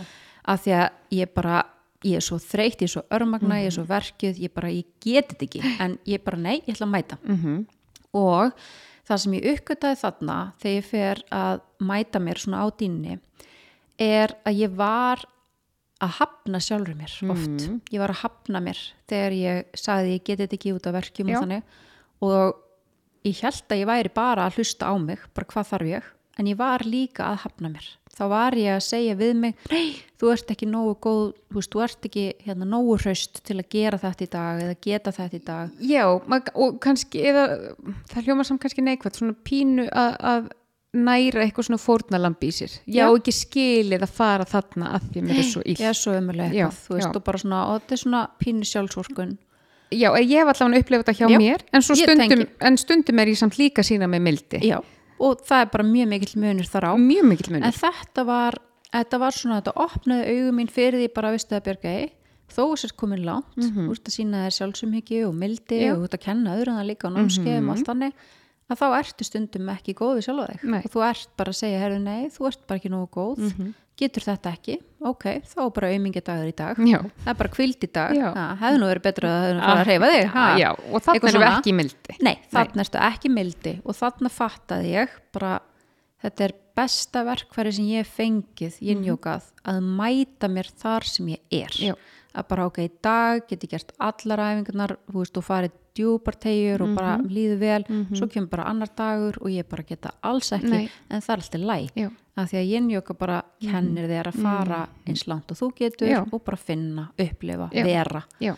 af því að ég bara ég er svo þreytt, ég er svo örmagna, ég er svo verkið ég bara, ég get þetta ekki. En ég bara, nei, ég ætla að mæta. Mhm, og það sem ég uppgötaði þarna þegar ég fer að mæta mér svona á dýnni er að ég var að hafna sjálfur mér oft. Ég var að hafna mér þegar ég sagði ég geti þetta ekki út af verkjum Já. og þannig. Og ég held að ég væri bara að hlusta á mig bara hvað þarf ég? En ég var líka að hafna mér þá var ég að segja við mig nei, þú ert ekki nógu góð þú, veist, þú ert ekki hérna, nógu hraust til að gera þetta í dag eða geta þetta í dag. Já og kannski, eða það hljóma samt kannski neikvægt, svona pínu að, að næra eitthvað svona fórnalambi í sér. Já, Já. ekki skilið að fara þarna að því mér er svo ill ég er svo Já, eitthvað þú veist, já. og bara svona, og þetta er svona pínu sjálfsvorkun já, ég hef allavega upplifað þetta hjá Já, mér en, stundum, en stundum er ég samt líka að sína með mildi. Já, og það er bara mjög mikill munur þar á. Mjög mikill munur. En þetta var, þetta var svona þetta opnaði augum mín fyrir því bara vistu að björga þó að sér komin langt mm úr að sína þér sjálfsumhyggju og mildi Já. og út að kenna öðrum það líka á námskeiðum og allt þannig að þá ertu stundum ekki góð við sjálfa þig. Nei. og þú ert bara að segja, herru nei, þú ert bara ekki nógu góð getur þetta ekki, ok, þá er bara aumingi dagur í dag já, það er bara kvild í dag, ha, hefði nú verið betra að það hefði nú farið að reyfa þig ha? Ah, já, og erum við svona. ekki mildi Nei, þarna ertu ekki mildi og þarna fattaði ég bara þetta er besta verkfæri sem ég fengið í innjókað að mæta mér þar sem ég er Mhm. Já. Að bara ok, í dag get ég gert allar æfingarnar, þú veist, og farið djúpar tegjur og bara Mhm. líður vel svo kemur bara annar dagur og ég bara geta alls ekki, Nei. en það er alltaf læg af því að innjóka bara kennir þér að fara eins langt og þú getur Mhm. Já. og bara finna, upplifa, Já. vera já,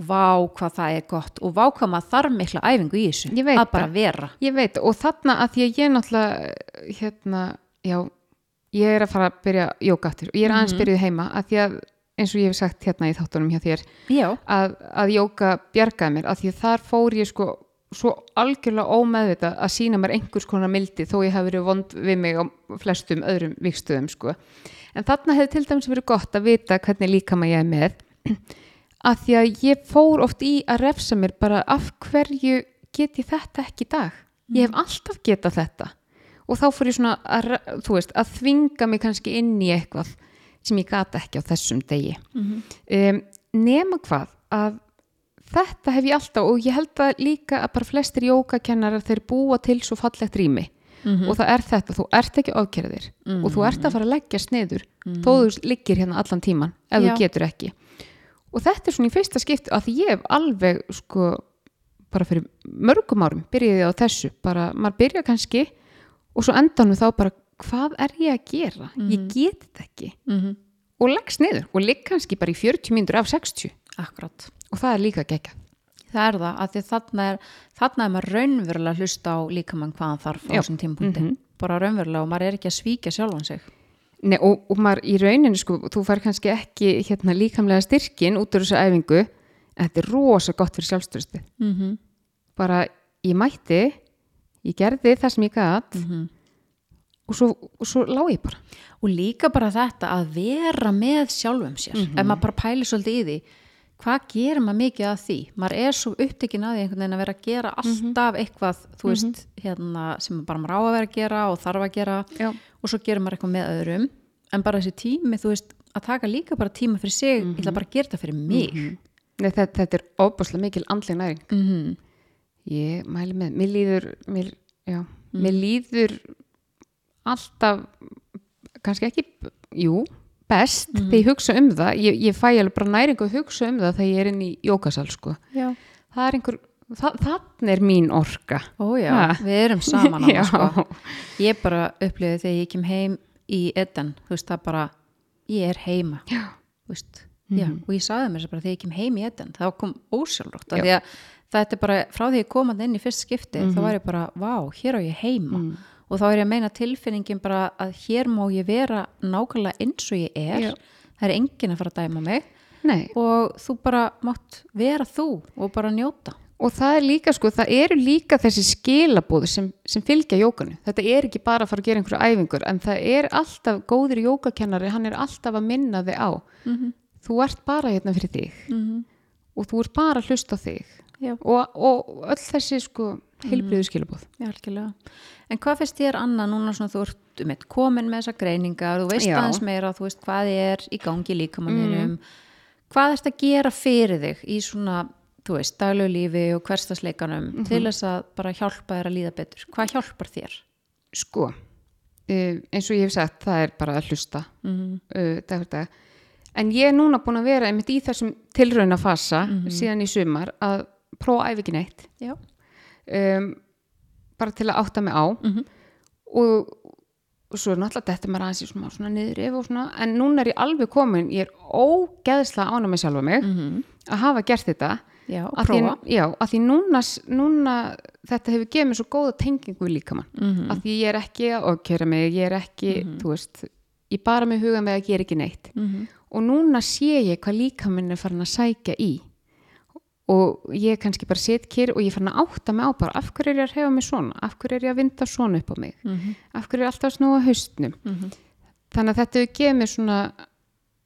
vá hvað það er gott og vá hvað maður þarf mikla æfingu í þessu að bara það. vera ég veit og þarna að því að ég náttúrulega hérna, já ég er að fara að byrja jóka aftur og ég er aðeins Mhm. byrjuð heima að því að eins og ég hef sagt hérna í þáttunum hjá þér að, að jóka bjargaði mér að því að þar fór ég sko svo algjörlega ómeðvitað að sína mér einhvers konar mildi þó ég hef verið vond við mig á flestum öðrum vikstöðum sko. en þarna hefði til dæmis verið gott að vita hvernig líka maður ég er með að því að ég fór oft í að refsa mér bara af hverju get ég þetta ekki í dag? Ég hef alltaf getað þetta. Og þá fór ég svona að, veist, að þvinga mig kannski inn í eitthvað sem ég gata ekki á þessum degi. Um, nema hvað að þetta hef ég alltaf og ég held að líka að bara flestir jókakennarar þeir búa til svo fallegt rými. Og það er þetta, þú ert ekki ofkerðir og þú ert að fara að leggja sniður þó þú liggir hérna allan tíman ef Já. þú getur ekki. Og þetta er svona í fyrsta skipti að ég hef alveg sko bara fyrir mörgum árum byrjaði ég á þessu bara maður byrja kannski og svo endanum þá bara hvað er ég að gera? Ég get þetta ekki. Mm og leggst niður og ligg kannski bara í 40 mínútur af 60 akkurat. Og það er líka gegja það er það, að því þarna er þarna er maður raunverulega að hlusta á líkamann hvað hann þarf á þessum tímpúndi Mhm. bara raunverulega og maður er ekki að svíkja sjálfan sig. Nei, og, og maður í rauninni sko, þú fær kannski ekki hérna, líkamlega styrkin út úr þessu æfingu. En þetta er rosa gott fyrir sjálfstyrsti mm -hmm. bara ég mætti ég gerði það sem ég gat og svo, svo lá ég bara. Og líka bara þetta að vera með sjálfum sér. Ef maður bara pælir svolítið í því hvað gerir maður mikið að því? Maður er svo upptekinn að því einhvern veginn að vera að gera alltaf eitthvað þú veist, hérna, sem bara maður á að vera að gera og þarf að gera. Já. og svo gerir maður eitthvað með öðrum. En bara þessi tími, þú veist, að taka líka bara tíma fyrir sig, ég ætla bara að gera þetta fyrir mig. Nei, þetta, þetta er óbúslega mikil andleg næring. Mm ég mæli með, mér líður mér, já, mér líður alltaf kannski ekki, jú best þegar ég hugsa um það ég, ég fæ alveg bara næringu að hugsa um það þegar ég er inn í jókasal sko. Já. það er einhver, það, þannig er mín orka Ó já, Ha. við erum saman á það sko. Ég bara upplifði þegar ég kem heim í Eden, þú veist það bara ég er heima Já. þú veist, já, Mhm. og ég sagði mér þess að bara þegar ég kem heim í Eden, þá kom ósjálfrátt því að þetta er bara, frá því ég kom að inn í fyrst skipti, Mhm. þá var ég bara vá, hér á ég heima og þá er ég að meina tilfinningin bara að hér má ég vera nákvæmlega eins og ég er. Já. það er enginn að fara að dæma mig. Nei, og þú bara mátt vera þú og bara njóta. Og það er líka sko, það eru líka þessi skilabóð sem, sem fylgja jókanu þetta er ekki bara að fara að gera einhverju æfingur en það er alltaf, góður jókakennari hann er alltaf að minna þig á. Mhm. þú ert bara hérna fyrir þig. -hmm. og þú ert bara að hlusta þig. Og, og öll þessi sko heilbriðu skilabóð algjörlega. En hvað finnst þér annað núna svona þú ert um eitt komin með þessar greiningar, þú veist Já. aðeins meira, þú veist hvað er í gangi líkamanninum, hvað ertu að gera fyrir þig í svona, þú veist, daglegu lífi og hverstasleikanum til þess að bara hjálpa þér að líða betur. Hvað hjálpar þér? sko, uh, eins og ég hef sagt það er bara að hlusta Mm uh, dag fyrir dag en ég er núna búin að vera einmitt í þessum tilrauna fasa síðan í sumar að prófa æfa ekki neitt Já. Um, bara til að átta mig á. Mhm. og, og svo er náttúrulega þetta maður aðeins í svona, svona niður yfir og svona en núna er ég alveg komin, ég er ógeðslega ána með sjálfa mig Mm að hafa gert þetta. Já, að því, já, að því núna, núna þetta hefur gefið mér svo góða tengingu við líkamann. Mm að því ég er ekki að okkjöra mig ég er ekki, Mhm. þú veist ég bara með huga með að gera ekki neitt. -hmm. og núna sé ég hvað líkaminn er farin að sækja í og ég kannski bara set kér og ég farin að átta mig á bara af hverju er ég að hefa mig svona af hverju er ég að vinda svona upp á mig Mhm. af hverju er ég alltaf snúa haustnum þannig að þetta gefið mér svona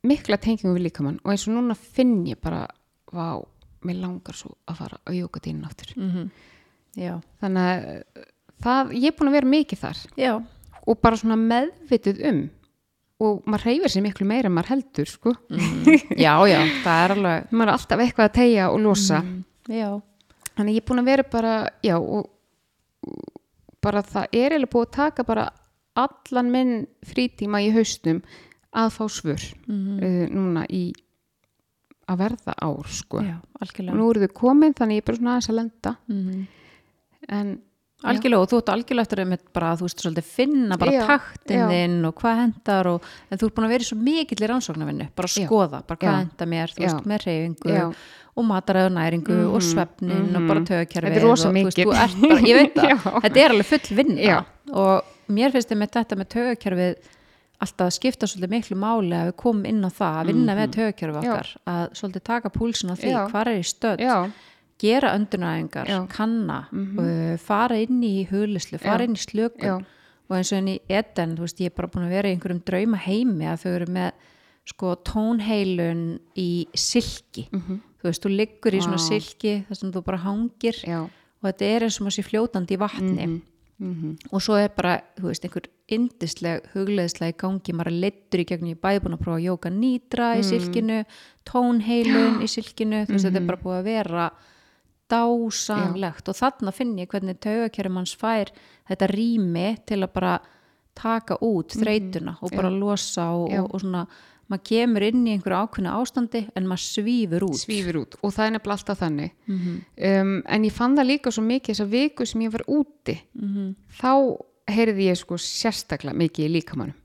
mikla tengingum við líkamann og eins og núna finn ég bara vá, mér langar svo að fara á jókadínu áttur Mhm. Já. þannig að það, ég er búin að vera mikið þar Já. og bara svona meðvituð um og maður reyfir sér miklu meira en maður heldur sko. Mhm. Já, já, það er alveg, maður er alltaf eitthvað að tegja og losa. Já. þannig ég er búin að vera bara já og og bara það er eiginlega búið að taka bara allan minn frítíma í haustum að fá svör Mm uh, núna í að verða ár sko. Já, nú eru þau komin þannig ég er bara svona aðeins að lenda. Mm en Algjörlega og þú ert algjörlega eftir að bara, þú veist, svolítið finna bara Já, taktin já. þinn og hvað hendar og, en þú ert búin að vera í svo mikill í rannsóknarvinnu, bara að skoða, bara hvað hendar mér, þú veist, með reyfingu og mataræðu næringu og svefnin og bara tögakerfið Þetta er rosa mikið. ég veit það, þetta er alveg full vinna. Og mér finnst þetta með tögakerfið alltaf að skipta svolítið miklu máli að við komum inn á það, að vinna með Mhm. Já. okkar, að svolítið taka púlsin á því, Já. hvar er stödd. Já, gera. Mhm. kanna uh, fara inn í huglislu, fara inn í slökun. Og eins og inn í Eden, þú veist, ég er bara búin að vera í einhverjum drauma heimi að þau eru með sko tónheilun í silki. Þú veist, þú liggur í svona Vá. silki þar sem þú bara hangir já. og þetta er eins og maður sé fljótandi í vatni. Mhm. og svo er bara, þú veist, einhver indisleg hugleðislega í gangi, maður leittur í gegnum, ég bæði búin að prófa að jóka nýtra í silkinu, tónheilun í silkinu, þú veist, þetta er bara búið að vera dásamlegt. Og þarna finn ég hvernig taugakerfum hans fær þetta rými til að bara taka út þreytuna og bara losa og, Já. og, og svona maður kemur inn í einhverju ákveðna ástandi en maður svífur út. Svífur út og það er nefnilega alltaf þannig. Um, en ég fann það líka svo mikið þessa viku sem ég var úti. Þá heyrði ég sko sérstaklega mikið í líkamannum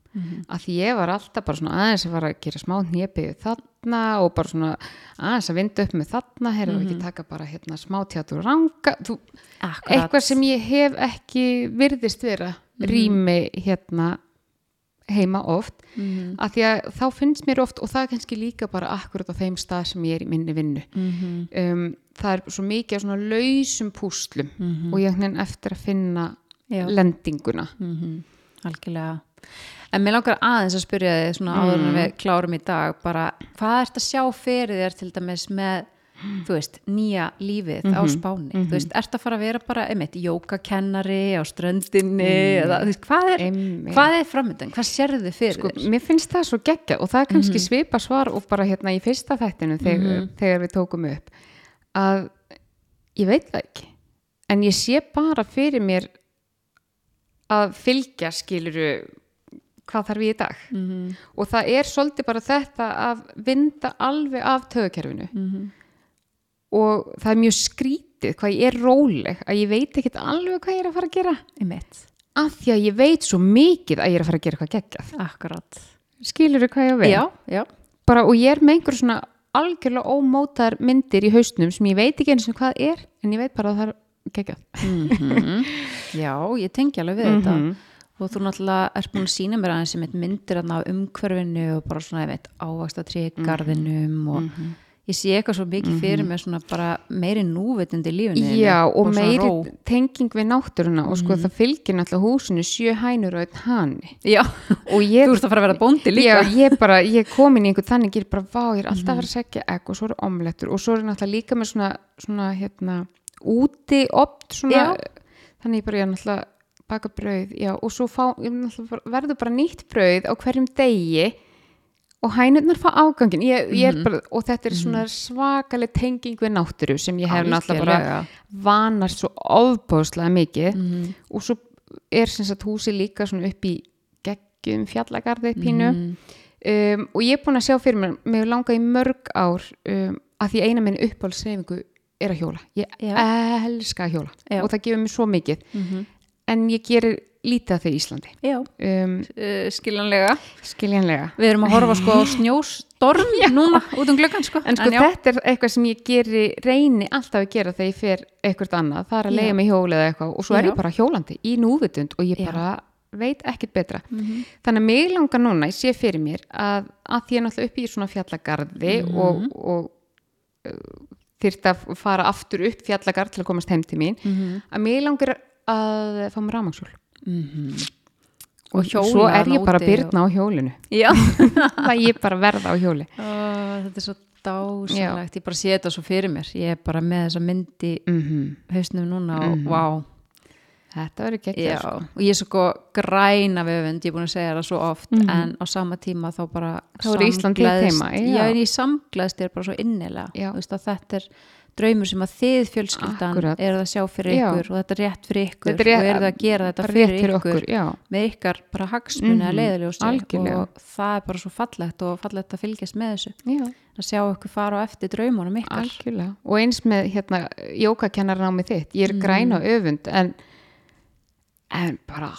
að því ég var alltaf bara svona aðeins að fara að gera smá hnjöpið þarna og bara svona aðeins að vinda upp með þarna heyrðu ekki taka bara hérna smá tjátur ranga. Þú, eitthvað sem ég hef ekki virðist vera rými hérna heima oft Mhm. að því að þá finnst mér oft og það er kannski líka bara akkurat á þeim stað sem ég er í minni vinnu. Mhm. um, það er svo mikið af svona lausum púslum og ég henni eftir að finna Já. lendinguna. Mhm, algjörlega en mér langar aðeins að spyrja þig svona áður en við klárum í dag bara hvað ert að sjá fyrir þér til dæmis með þú veist, nýja lífið á Mhm, spáni, þú veist, ert að fara að vera bara, einmitt, jókakennari á ströndinni eða, þú veist, hvað er Einmitt. hvað er framöndan, hvað sérðu þið fyrir sko, þér? mér finnst það svo geggja og það er kannski Mhm. svipa svar og bara hérna í fyrsta þættinu þegar, þegar við tókum upp að ég veit það ekki. En ég sé bara fyrir mér að fylgja skiluru hvað þarf ég í dag. Mhm, og það er svolítið bara þetta að vinda alveg af tögukerfinu mhm, og það er mjög skrítið hvað ég er róleg að ég veit ekkert alveg hvað ég er að fara að gera. Einmitt, af því að ég veit svo mikið að ég er að fara að gera eitthvað geggjað. Akkurat. Skilur hvað ég við? Já, já, bara, og ég er með einhver svona algjörlega ómótar myndir í haustnum sem ég veit ekki eins og hvað er en ég veit bara að það er geggjað. Mhm. Já, ég tengi alveg við þetta. Mhm. Og þú náttúrulega ert búin að sína mér aðeins sem myndir þarna af umhverfinu og bara svona, ég veit, ávaksta trí garðinum og Mhm. ég sé eitthvað svo mikið fyrir mér svona bara meiri núvitund í lífinu Já, og, meiri ró. tenging við náttúruna og sko það fylgir náttúrulega húsinu sjö hænur og einn hani. Já, ég, þú ert að fara að vera bóndi líka. Já, ég bara, ég er komin í einhvern þannig ég er bara, vá, ég er alltaf að fara að segja egg og svo eru omlettur og svo er náttúrulega líka með svona, svona hérna, úti opt svona, þannig ég bara, ég er baka brauð, já, og svo fá, verður bara nýtt brauð á hverjum degi og hænurnar fá ágangin ég, ég er bara, og þetta er svona svakaleg tenging við náttúru sem ég hef náttúrulega bara vanast svo ofbóðslega mikið Mhm. og svo er sem sagt húsi líka svona upp í geggjum fjallagarði pínu Mhm. um, og ég er búin að sjá fyrir mér mér langa í mörg ár um, að því eina minn uppáhaldsreifingu er að hjóla ég Já. elska að hjóla Já. og það gefur mér svo mikið Mhm. En ég gerir lítið af því í Íslandi Já, um, uh, skiljanlega skiljanlega Við erum að horfa sko á snjóstorm núna út um glöggan sko En sko já, þetta er eitthvað sem ég geri, reyni alltaf að gera þegar ég fer eitthvað annað, það er að Já. leiða mig hjóla eða eitthvað og svo er Já. ég bara hjólandi í núvitund og ég Já. bara veit ekkert betra. Mhm. Þannig að mig langar núna, ég sé fyrir mér að, að því ég er náttúrulega upp í svona fjallagarði Mhm. og, og uh, þyrfti að fara aftur upp fjallagarð til að komast heim til mín, Mhm. að mig langar að fá mér rámaksjól. Mhm. Og hjóla svo er ég bara byrna á hjólinu. Já það ég bara verða á hjóli. Ó, Þetta er svo dásalegt Ég bara sé þetta svo fyrir mér Ég er bara með þessa myndi Mm hausnum núna og Mhm. vá Þetta verður Já, geggjað. sko. og ég er svo sko græna vefund, ég er búin að segja það svo oft Mhm. en á sama tíma þá bara Þá er Ísland þitt samgleðst- heima, já. Já, en ég samglaðist þér bara svo innilega Já. Þú veist að þetta er draumur sem að þið fjölskyldan Akkurat. eru að sjá fyrir Já. ykkur og þetta er rétt fyrir ykkur er rétt- og eru það að gera þetta fyrir, fyrir ykkur, okkur, já. með ykkar bara hagsmunni að Mhm, algjörlega. og það er bara svo fallegt og fallegt að fylgjast með þessu Já, að sjá ykkur fara á eftir draumunum ykkar algjörlega. Og eins með hérna, jókakennarnámið þitt. Ég er Mhm. græn og öfund en, en bara,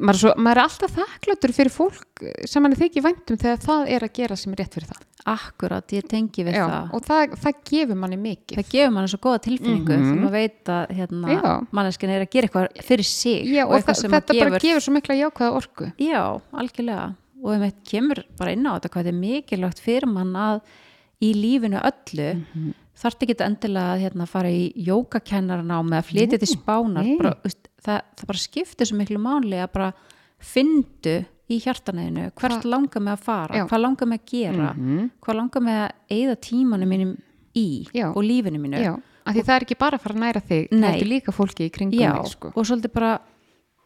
maður er, svo, maður er alltaf þakkláttur fyrir fólk sem hann er þykir væntum þegar það er að gera sem er rétt fyrir það. Akkurat, ég tengi við Já, það og það, það gefur manni mikið. það gefur manni svo góða tilfinningu Mhm. þegar maður veit að hérna, manneskin er að gera eitthvað fyrir sig Já, og, eitthvað það, þetta að bara gefur svo mikla jákvæða orku. já, algjörlega og þeim eitt kemur bara inn á þetta hvað þetta er mikilvægt fyrir mann að í lífinu öllu mm. -hmm. þarf ekki endilega að hérna, fara í jókakennarana með að flytja til spánar bara, það, það bara skiptir svo miklu máli að bara fyndu í hjartanæðinu hvert langar með að fara, Já. hvað langar með að gera Mhm. hvað langar með að eigða tímanum mínum í Já. og lífinu mínu Já, af því það er ekki bara að fara að næra þig, það er líka fólki í kringum Já, mig, sko. og svolítið bara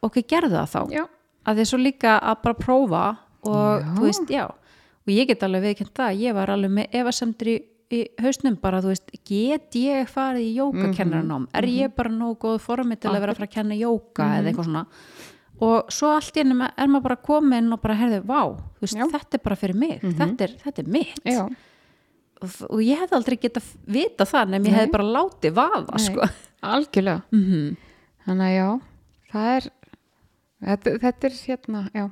ok, gerðu það þá Já, að því svo líka að bara prófa og Já. þú veist, já og ég get alveg viðkjönd það, ég var alveg með efasemdur í, hausnum bara, þú veist get ég farið í jókakennarnám er ég bara nógu góð formi til að vera að fara að kenna jóka eða eitthvað svona? Og svo allt í ennum er maður bara komin og bara herðið, vá, þú veist, Já. þetta er bara fyrir mig þetta, er, þetta er mitt. Já, og, og ég hefði aldrei getað vita það nefn ég hefði bara látið Nei. sko. algjörlega. mm Þannig að já, það er, þetta, þetta er hérna, já.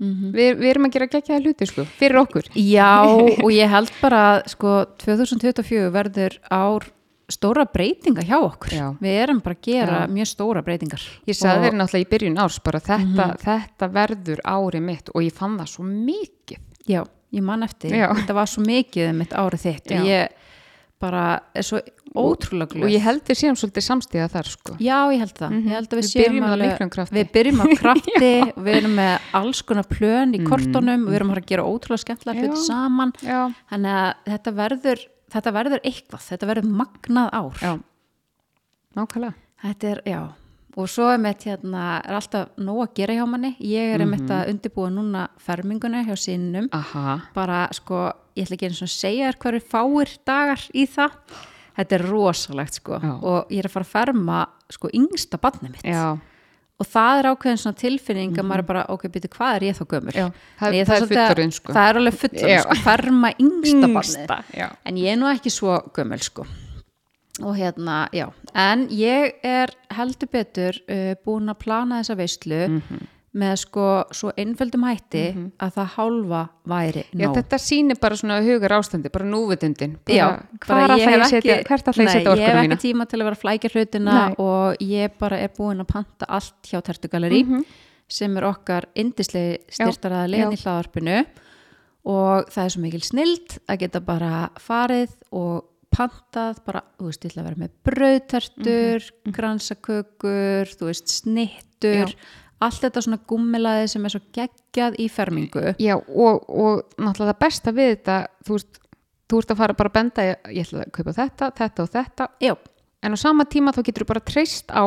Mhm. Vi, við erum að gera geggjaða hluti, sko, fyrir okkur. Já, og ég held bara að sko 2024 verður ár stóra breytinga hjá okkur. Já. Við erum bara að gera Já. mjög stóra breytingar. Ég sagði þér náttúrulega í byrjun árs bara þetta, þetta verður árið mitt og ég fann það svo mikið. Já, ég man eftir. Já. Þetta var svo mikið um mitt árið þitt og ég bara er svo ótrúlega glöð. Og ég held við séum svolítið samstíða þar, sko. Já, ég held það. Mhm. Ég held að við, Við séum alveg- miklum krafti. Við byrjum af krafti og við erum með alls konar plön í Mhm. kortunum og við erum að gera ótrúlega skemmtilega hluti saman. Já, Þannig að þetta verður, þetta verður eitthvað, þetta verður magnað ár já, nákvæmlega Þetta er, já, og svo er mitt hérna, er alltaf nóg að gera hjá manni ég er einmitt að undirbúa núna ferminguna hjá sínum aha, bara sko, ég ætla ekki svona að segja þér hverju fáir dagar í það. Þetta er rosalegt sko. Já. og ég er að fara að ferma sko yngsta barnið mitt. Já, og það er ákveðin svona tilfinning að maður er bara, ok, byrju, hvað er ég þá gömur? það, Ég það er fullorðin sko. Það er alveg Já. sko, ferma yngsta barnið. Já, en ég er nú ekki svo gömul sko. Og hérna, já. En ég er heldur betur uh, búin að plana þessa veislu. Mhm. Með sko svo einföldum hætti að það hálfa væri já, nóg þetta sýnir bara svona hugar ástandi bara núvitundin Já, bara ég hef setja, ekki- að Nei, setja ég hef ekki tíma til að vera að flækja hlutina Nei. og ég bara er búin að panta allt hjá Tertugaleri Mhm. sem er okkar indislegi Já, styrtaraðlegin já. í hlaðarpinu og það er svo mikil snild að geta bara farið og pantað bara, þú veist, ég ætla að vera með brauðtertur, Mhm, gransakökur þú veist, snittur Já. Allt þetta svona gummilaði sem er svo geggjað í fermingu. Já, og, og náttúrulega það besta við þetta þú veist, þú ert að fara bara að benda ég, ætla að kaupa þetta, þetta og þetta. Já, en á sama tíma þá getur þú bara treyst á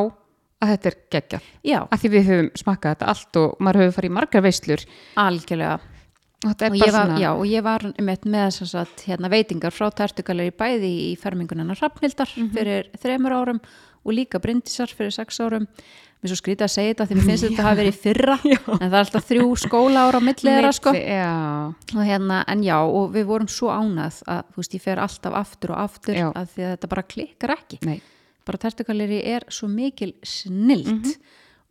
að þetta er geggjað. Já, af því við höfum smakkað þetta allt og maður hefur farið í margar veislur. Algjörlega. Og og ég var, já, og ég var með, með að hérna, veitingar frá tertugaleri bæði í fermingunina Hrafnhildar Mhm. fyrir þremur árum og líka Bryndisar fyrir sex árum mér svo skrítið að segja þetta því mér finnst þetta hafi verið í fyrra en það er alltaf þrjú skóla ára á milli þeirra sko já, og hérna, en já, og við vorum svo ánað að, þú veist, ég fer alltaf aftur og aftur Já. að því að þetta bara klikkar ekki nei, bara tertugaleri er svo mikil snilt Mhm.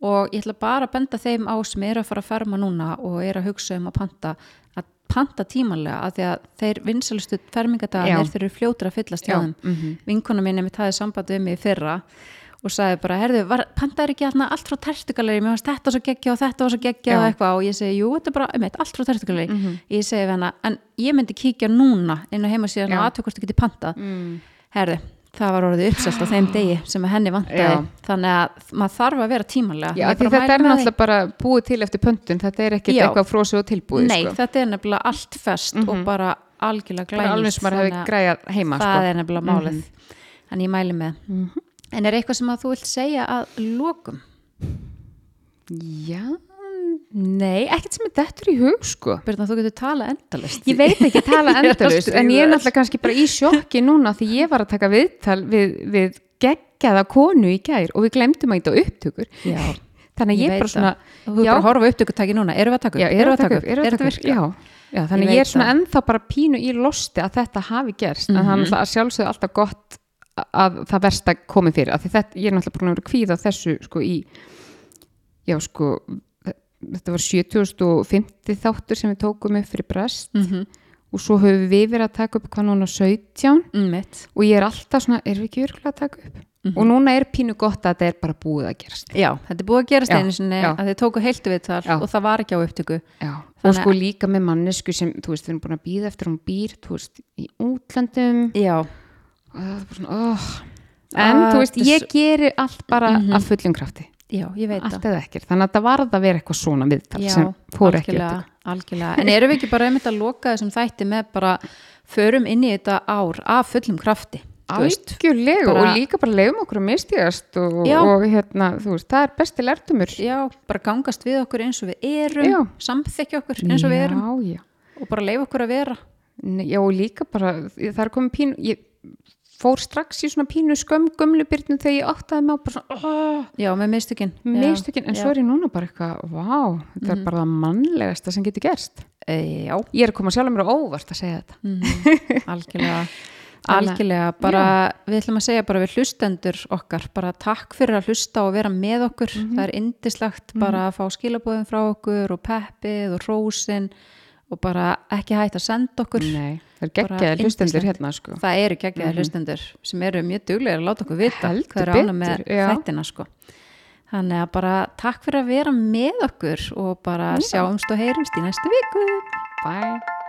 og ég ætla bara að benda þeim á sem er að fara að ferma núna og er að hugsa um að panta að panta tímanlega að því að þeir vinsalustu fermingadagarnir Já. þeir eru fljótur að fyllast hjá Já, þeim mhm. vinkona mín er mitt og sagði bara, herðu, var, pantaður ekki allt frá tertugaleri, mér varst þetta svo geggja og þetta var svo geggja og eitthvað. Og ég segi, jú, þetta er bara, einmitt, allt frá tertugaleri Mhm. ég segi við hana, en ég myndi kíkja núna inn á heimasíðan og aðtökust ekki pantað. Mm. herðu, það var orðið uppselt á þeim degi sem henni vantaði. Þannig að maður þarf að vera tímanlega. Já þetta er náttúrulega bara búið til eftir pöntun. Þetta er ekkert eitthvað frósið og tilbúið Nei, sko. þetta er nefnilega allt fest og bara algjörlega bara þannig að en en er eitthvað sem að þú vilt segja að lokum? já, nei, ekkert sem er dettur í hug sko. Byrna, þú getur tala endalist Ég veit ekki að tala að endalust en ég er náttúrulega kannski bara í sjokki núna því ég var að taka viðtal við, við geggjaða konu í gær og við glemdum að þetta upptökur. Já, þannig að Ég ég, bara svona þú er Já. bara að horfa upptökutæki núna. Erum við að taka upp? já, erum við að taka upp, Er að þetta virka? já, já, þannig Ég ég, er svona ennþá bara pínu í losti að þetta hafi gerst en Mhm. það er náttúrulega að sjálfsögðu alltaf gott að það versta komi fyrir af því þetta, ég er náttúrulega búin að vera kvíða þessu sko í já sko þetta var 7050 þáttur sem við tókum upp fyrir brest. Mhm, og svo höfum við verið að taka upp hvað núna 17 mm, mitt. og ég er alltaf svona, erum við ekki virkulega að taka upp? Mhm. og núna er pínu gott að þetta er bara búið að gerast. Já, þetta er búið að gerast einu sinni já. að þið tóku heiltu við þar og það var ekki á upptöku. Já, og sko líka með mannesku sem, þú veist, við erum búin að býða eftir að hún býr, þú veist, í útlöndum. Já, og það er bara svona, oh. en Ah, þú veist, ég svo- geri allt bara Mhm. af fullum krafti, já, ég veit allt það eða ekkert þannig að það varð að vera eitthvað svona viðtal Já, sem fór ekki eftir algjörlega. En erum við ekki bara einmitt að loka þessum þætti með bara förum inn í þetta ár af fullum krafti algjörlega bara- og líka bara leifum okkur að mistígast og, Já. og hérna, þú veist, það er besti lærtumur Já, bara gangast við okkur eins og við erum Já. samþykja okkur eins og við erum Já, já og bara leifa okkur að vera Já, og líka bara, það er komið pínu, ég fór strax í svona pínu skömm gömlubyrnum þegar ég áttaði mig á bara svona, oh, Já, með mistökin. Mistökin, en svo er ég núna bara eitthvað, vá, þetta Mhm. er bara það mannlegasta sem getur gerst. e, Já, Ég er að koma sjálf mér á óvart að segja þetta. mhm, algjörlega. Þannig- algjörlega, bara við ætlum að segja bara við hlustendur okkar, bara takk fyrir að hlusta og vera með okkur. Mhm. það er indislegt bara að fá skilabóðin frá okkur og peppið og rósin og bara ekki hægt að senda okkur Nei, það er Bara geggjaði hlustendur hérna, sko. það eru geggjaði hlustendur sem eru mjög duglegir að láta okkur vita Heldur hvað er ána með þættina sko. þannig að bara takk fyrir að vera með okkur og bara sjáumst og heyrumst í næstu viku Bye.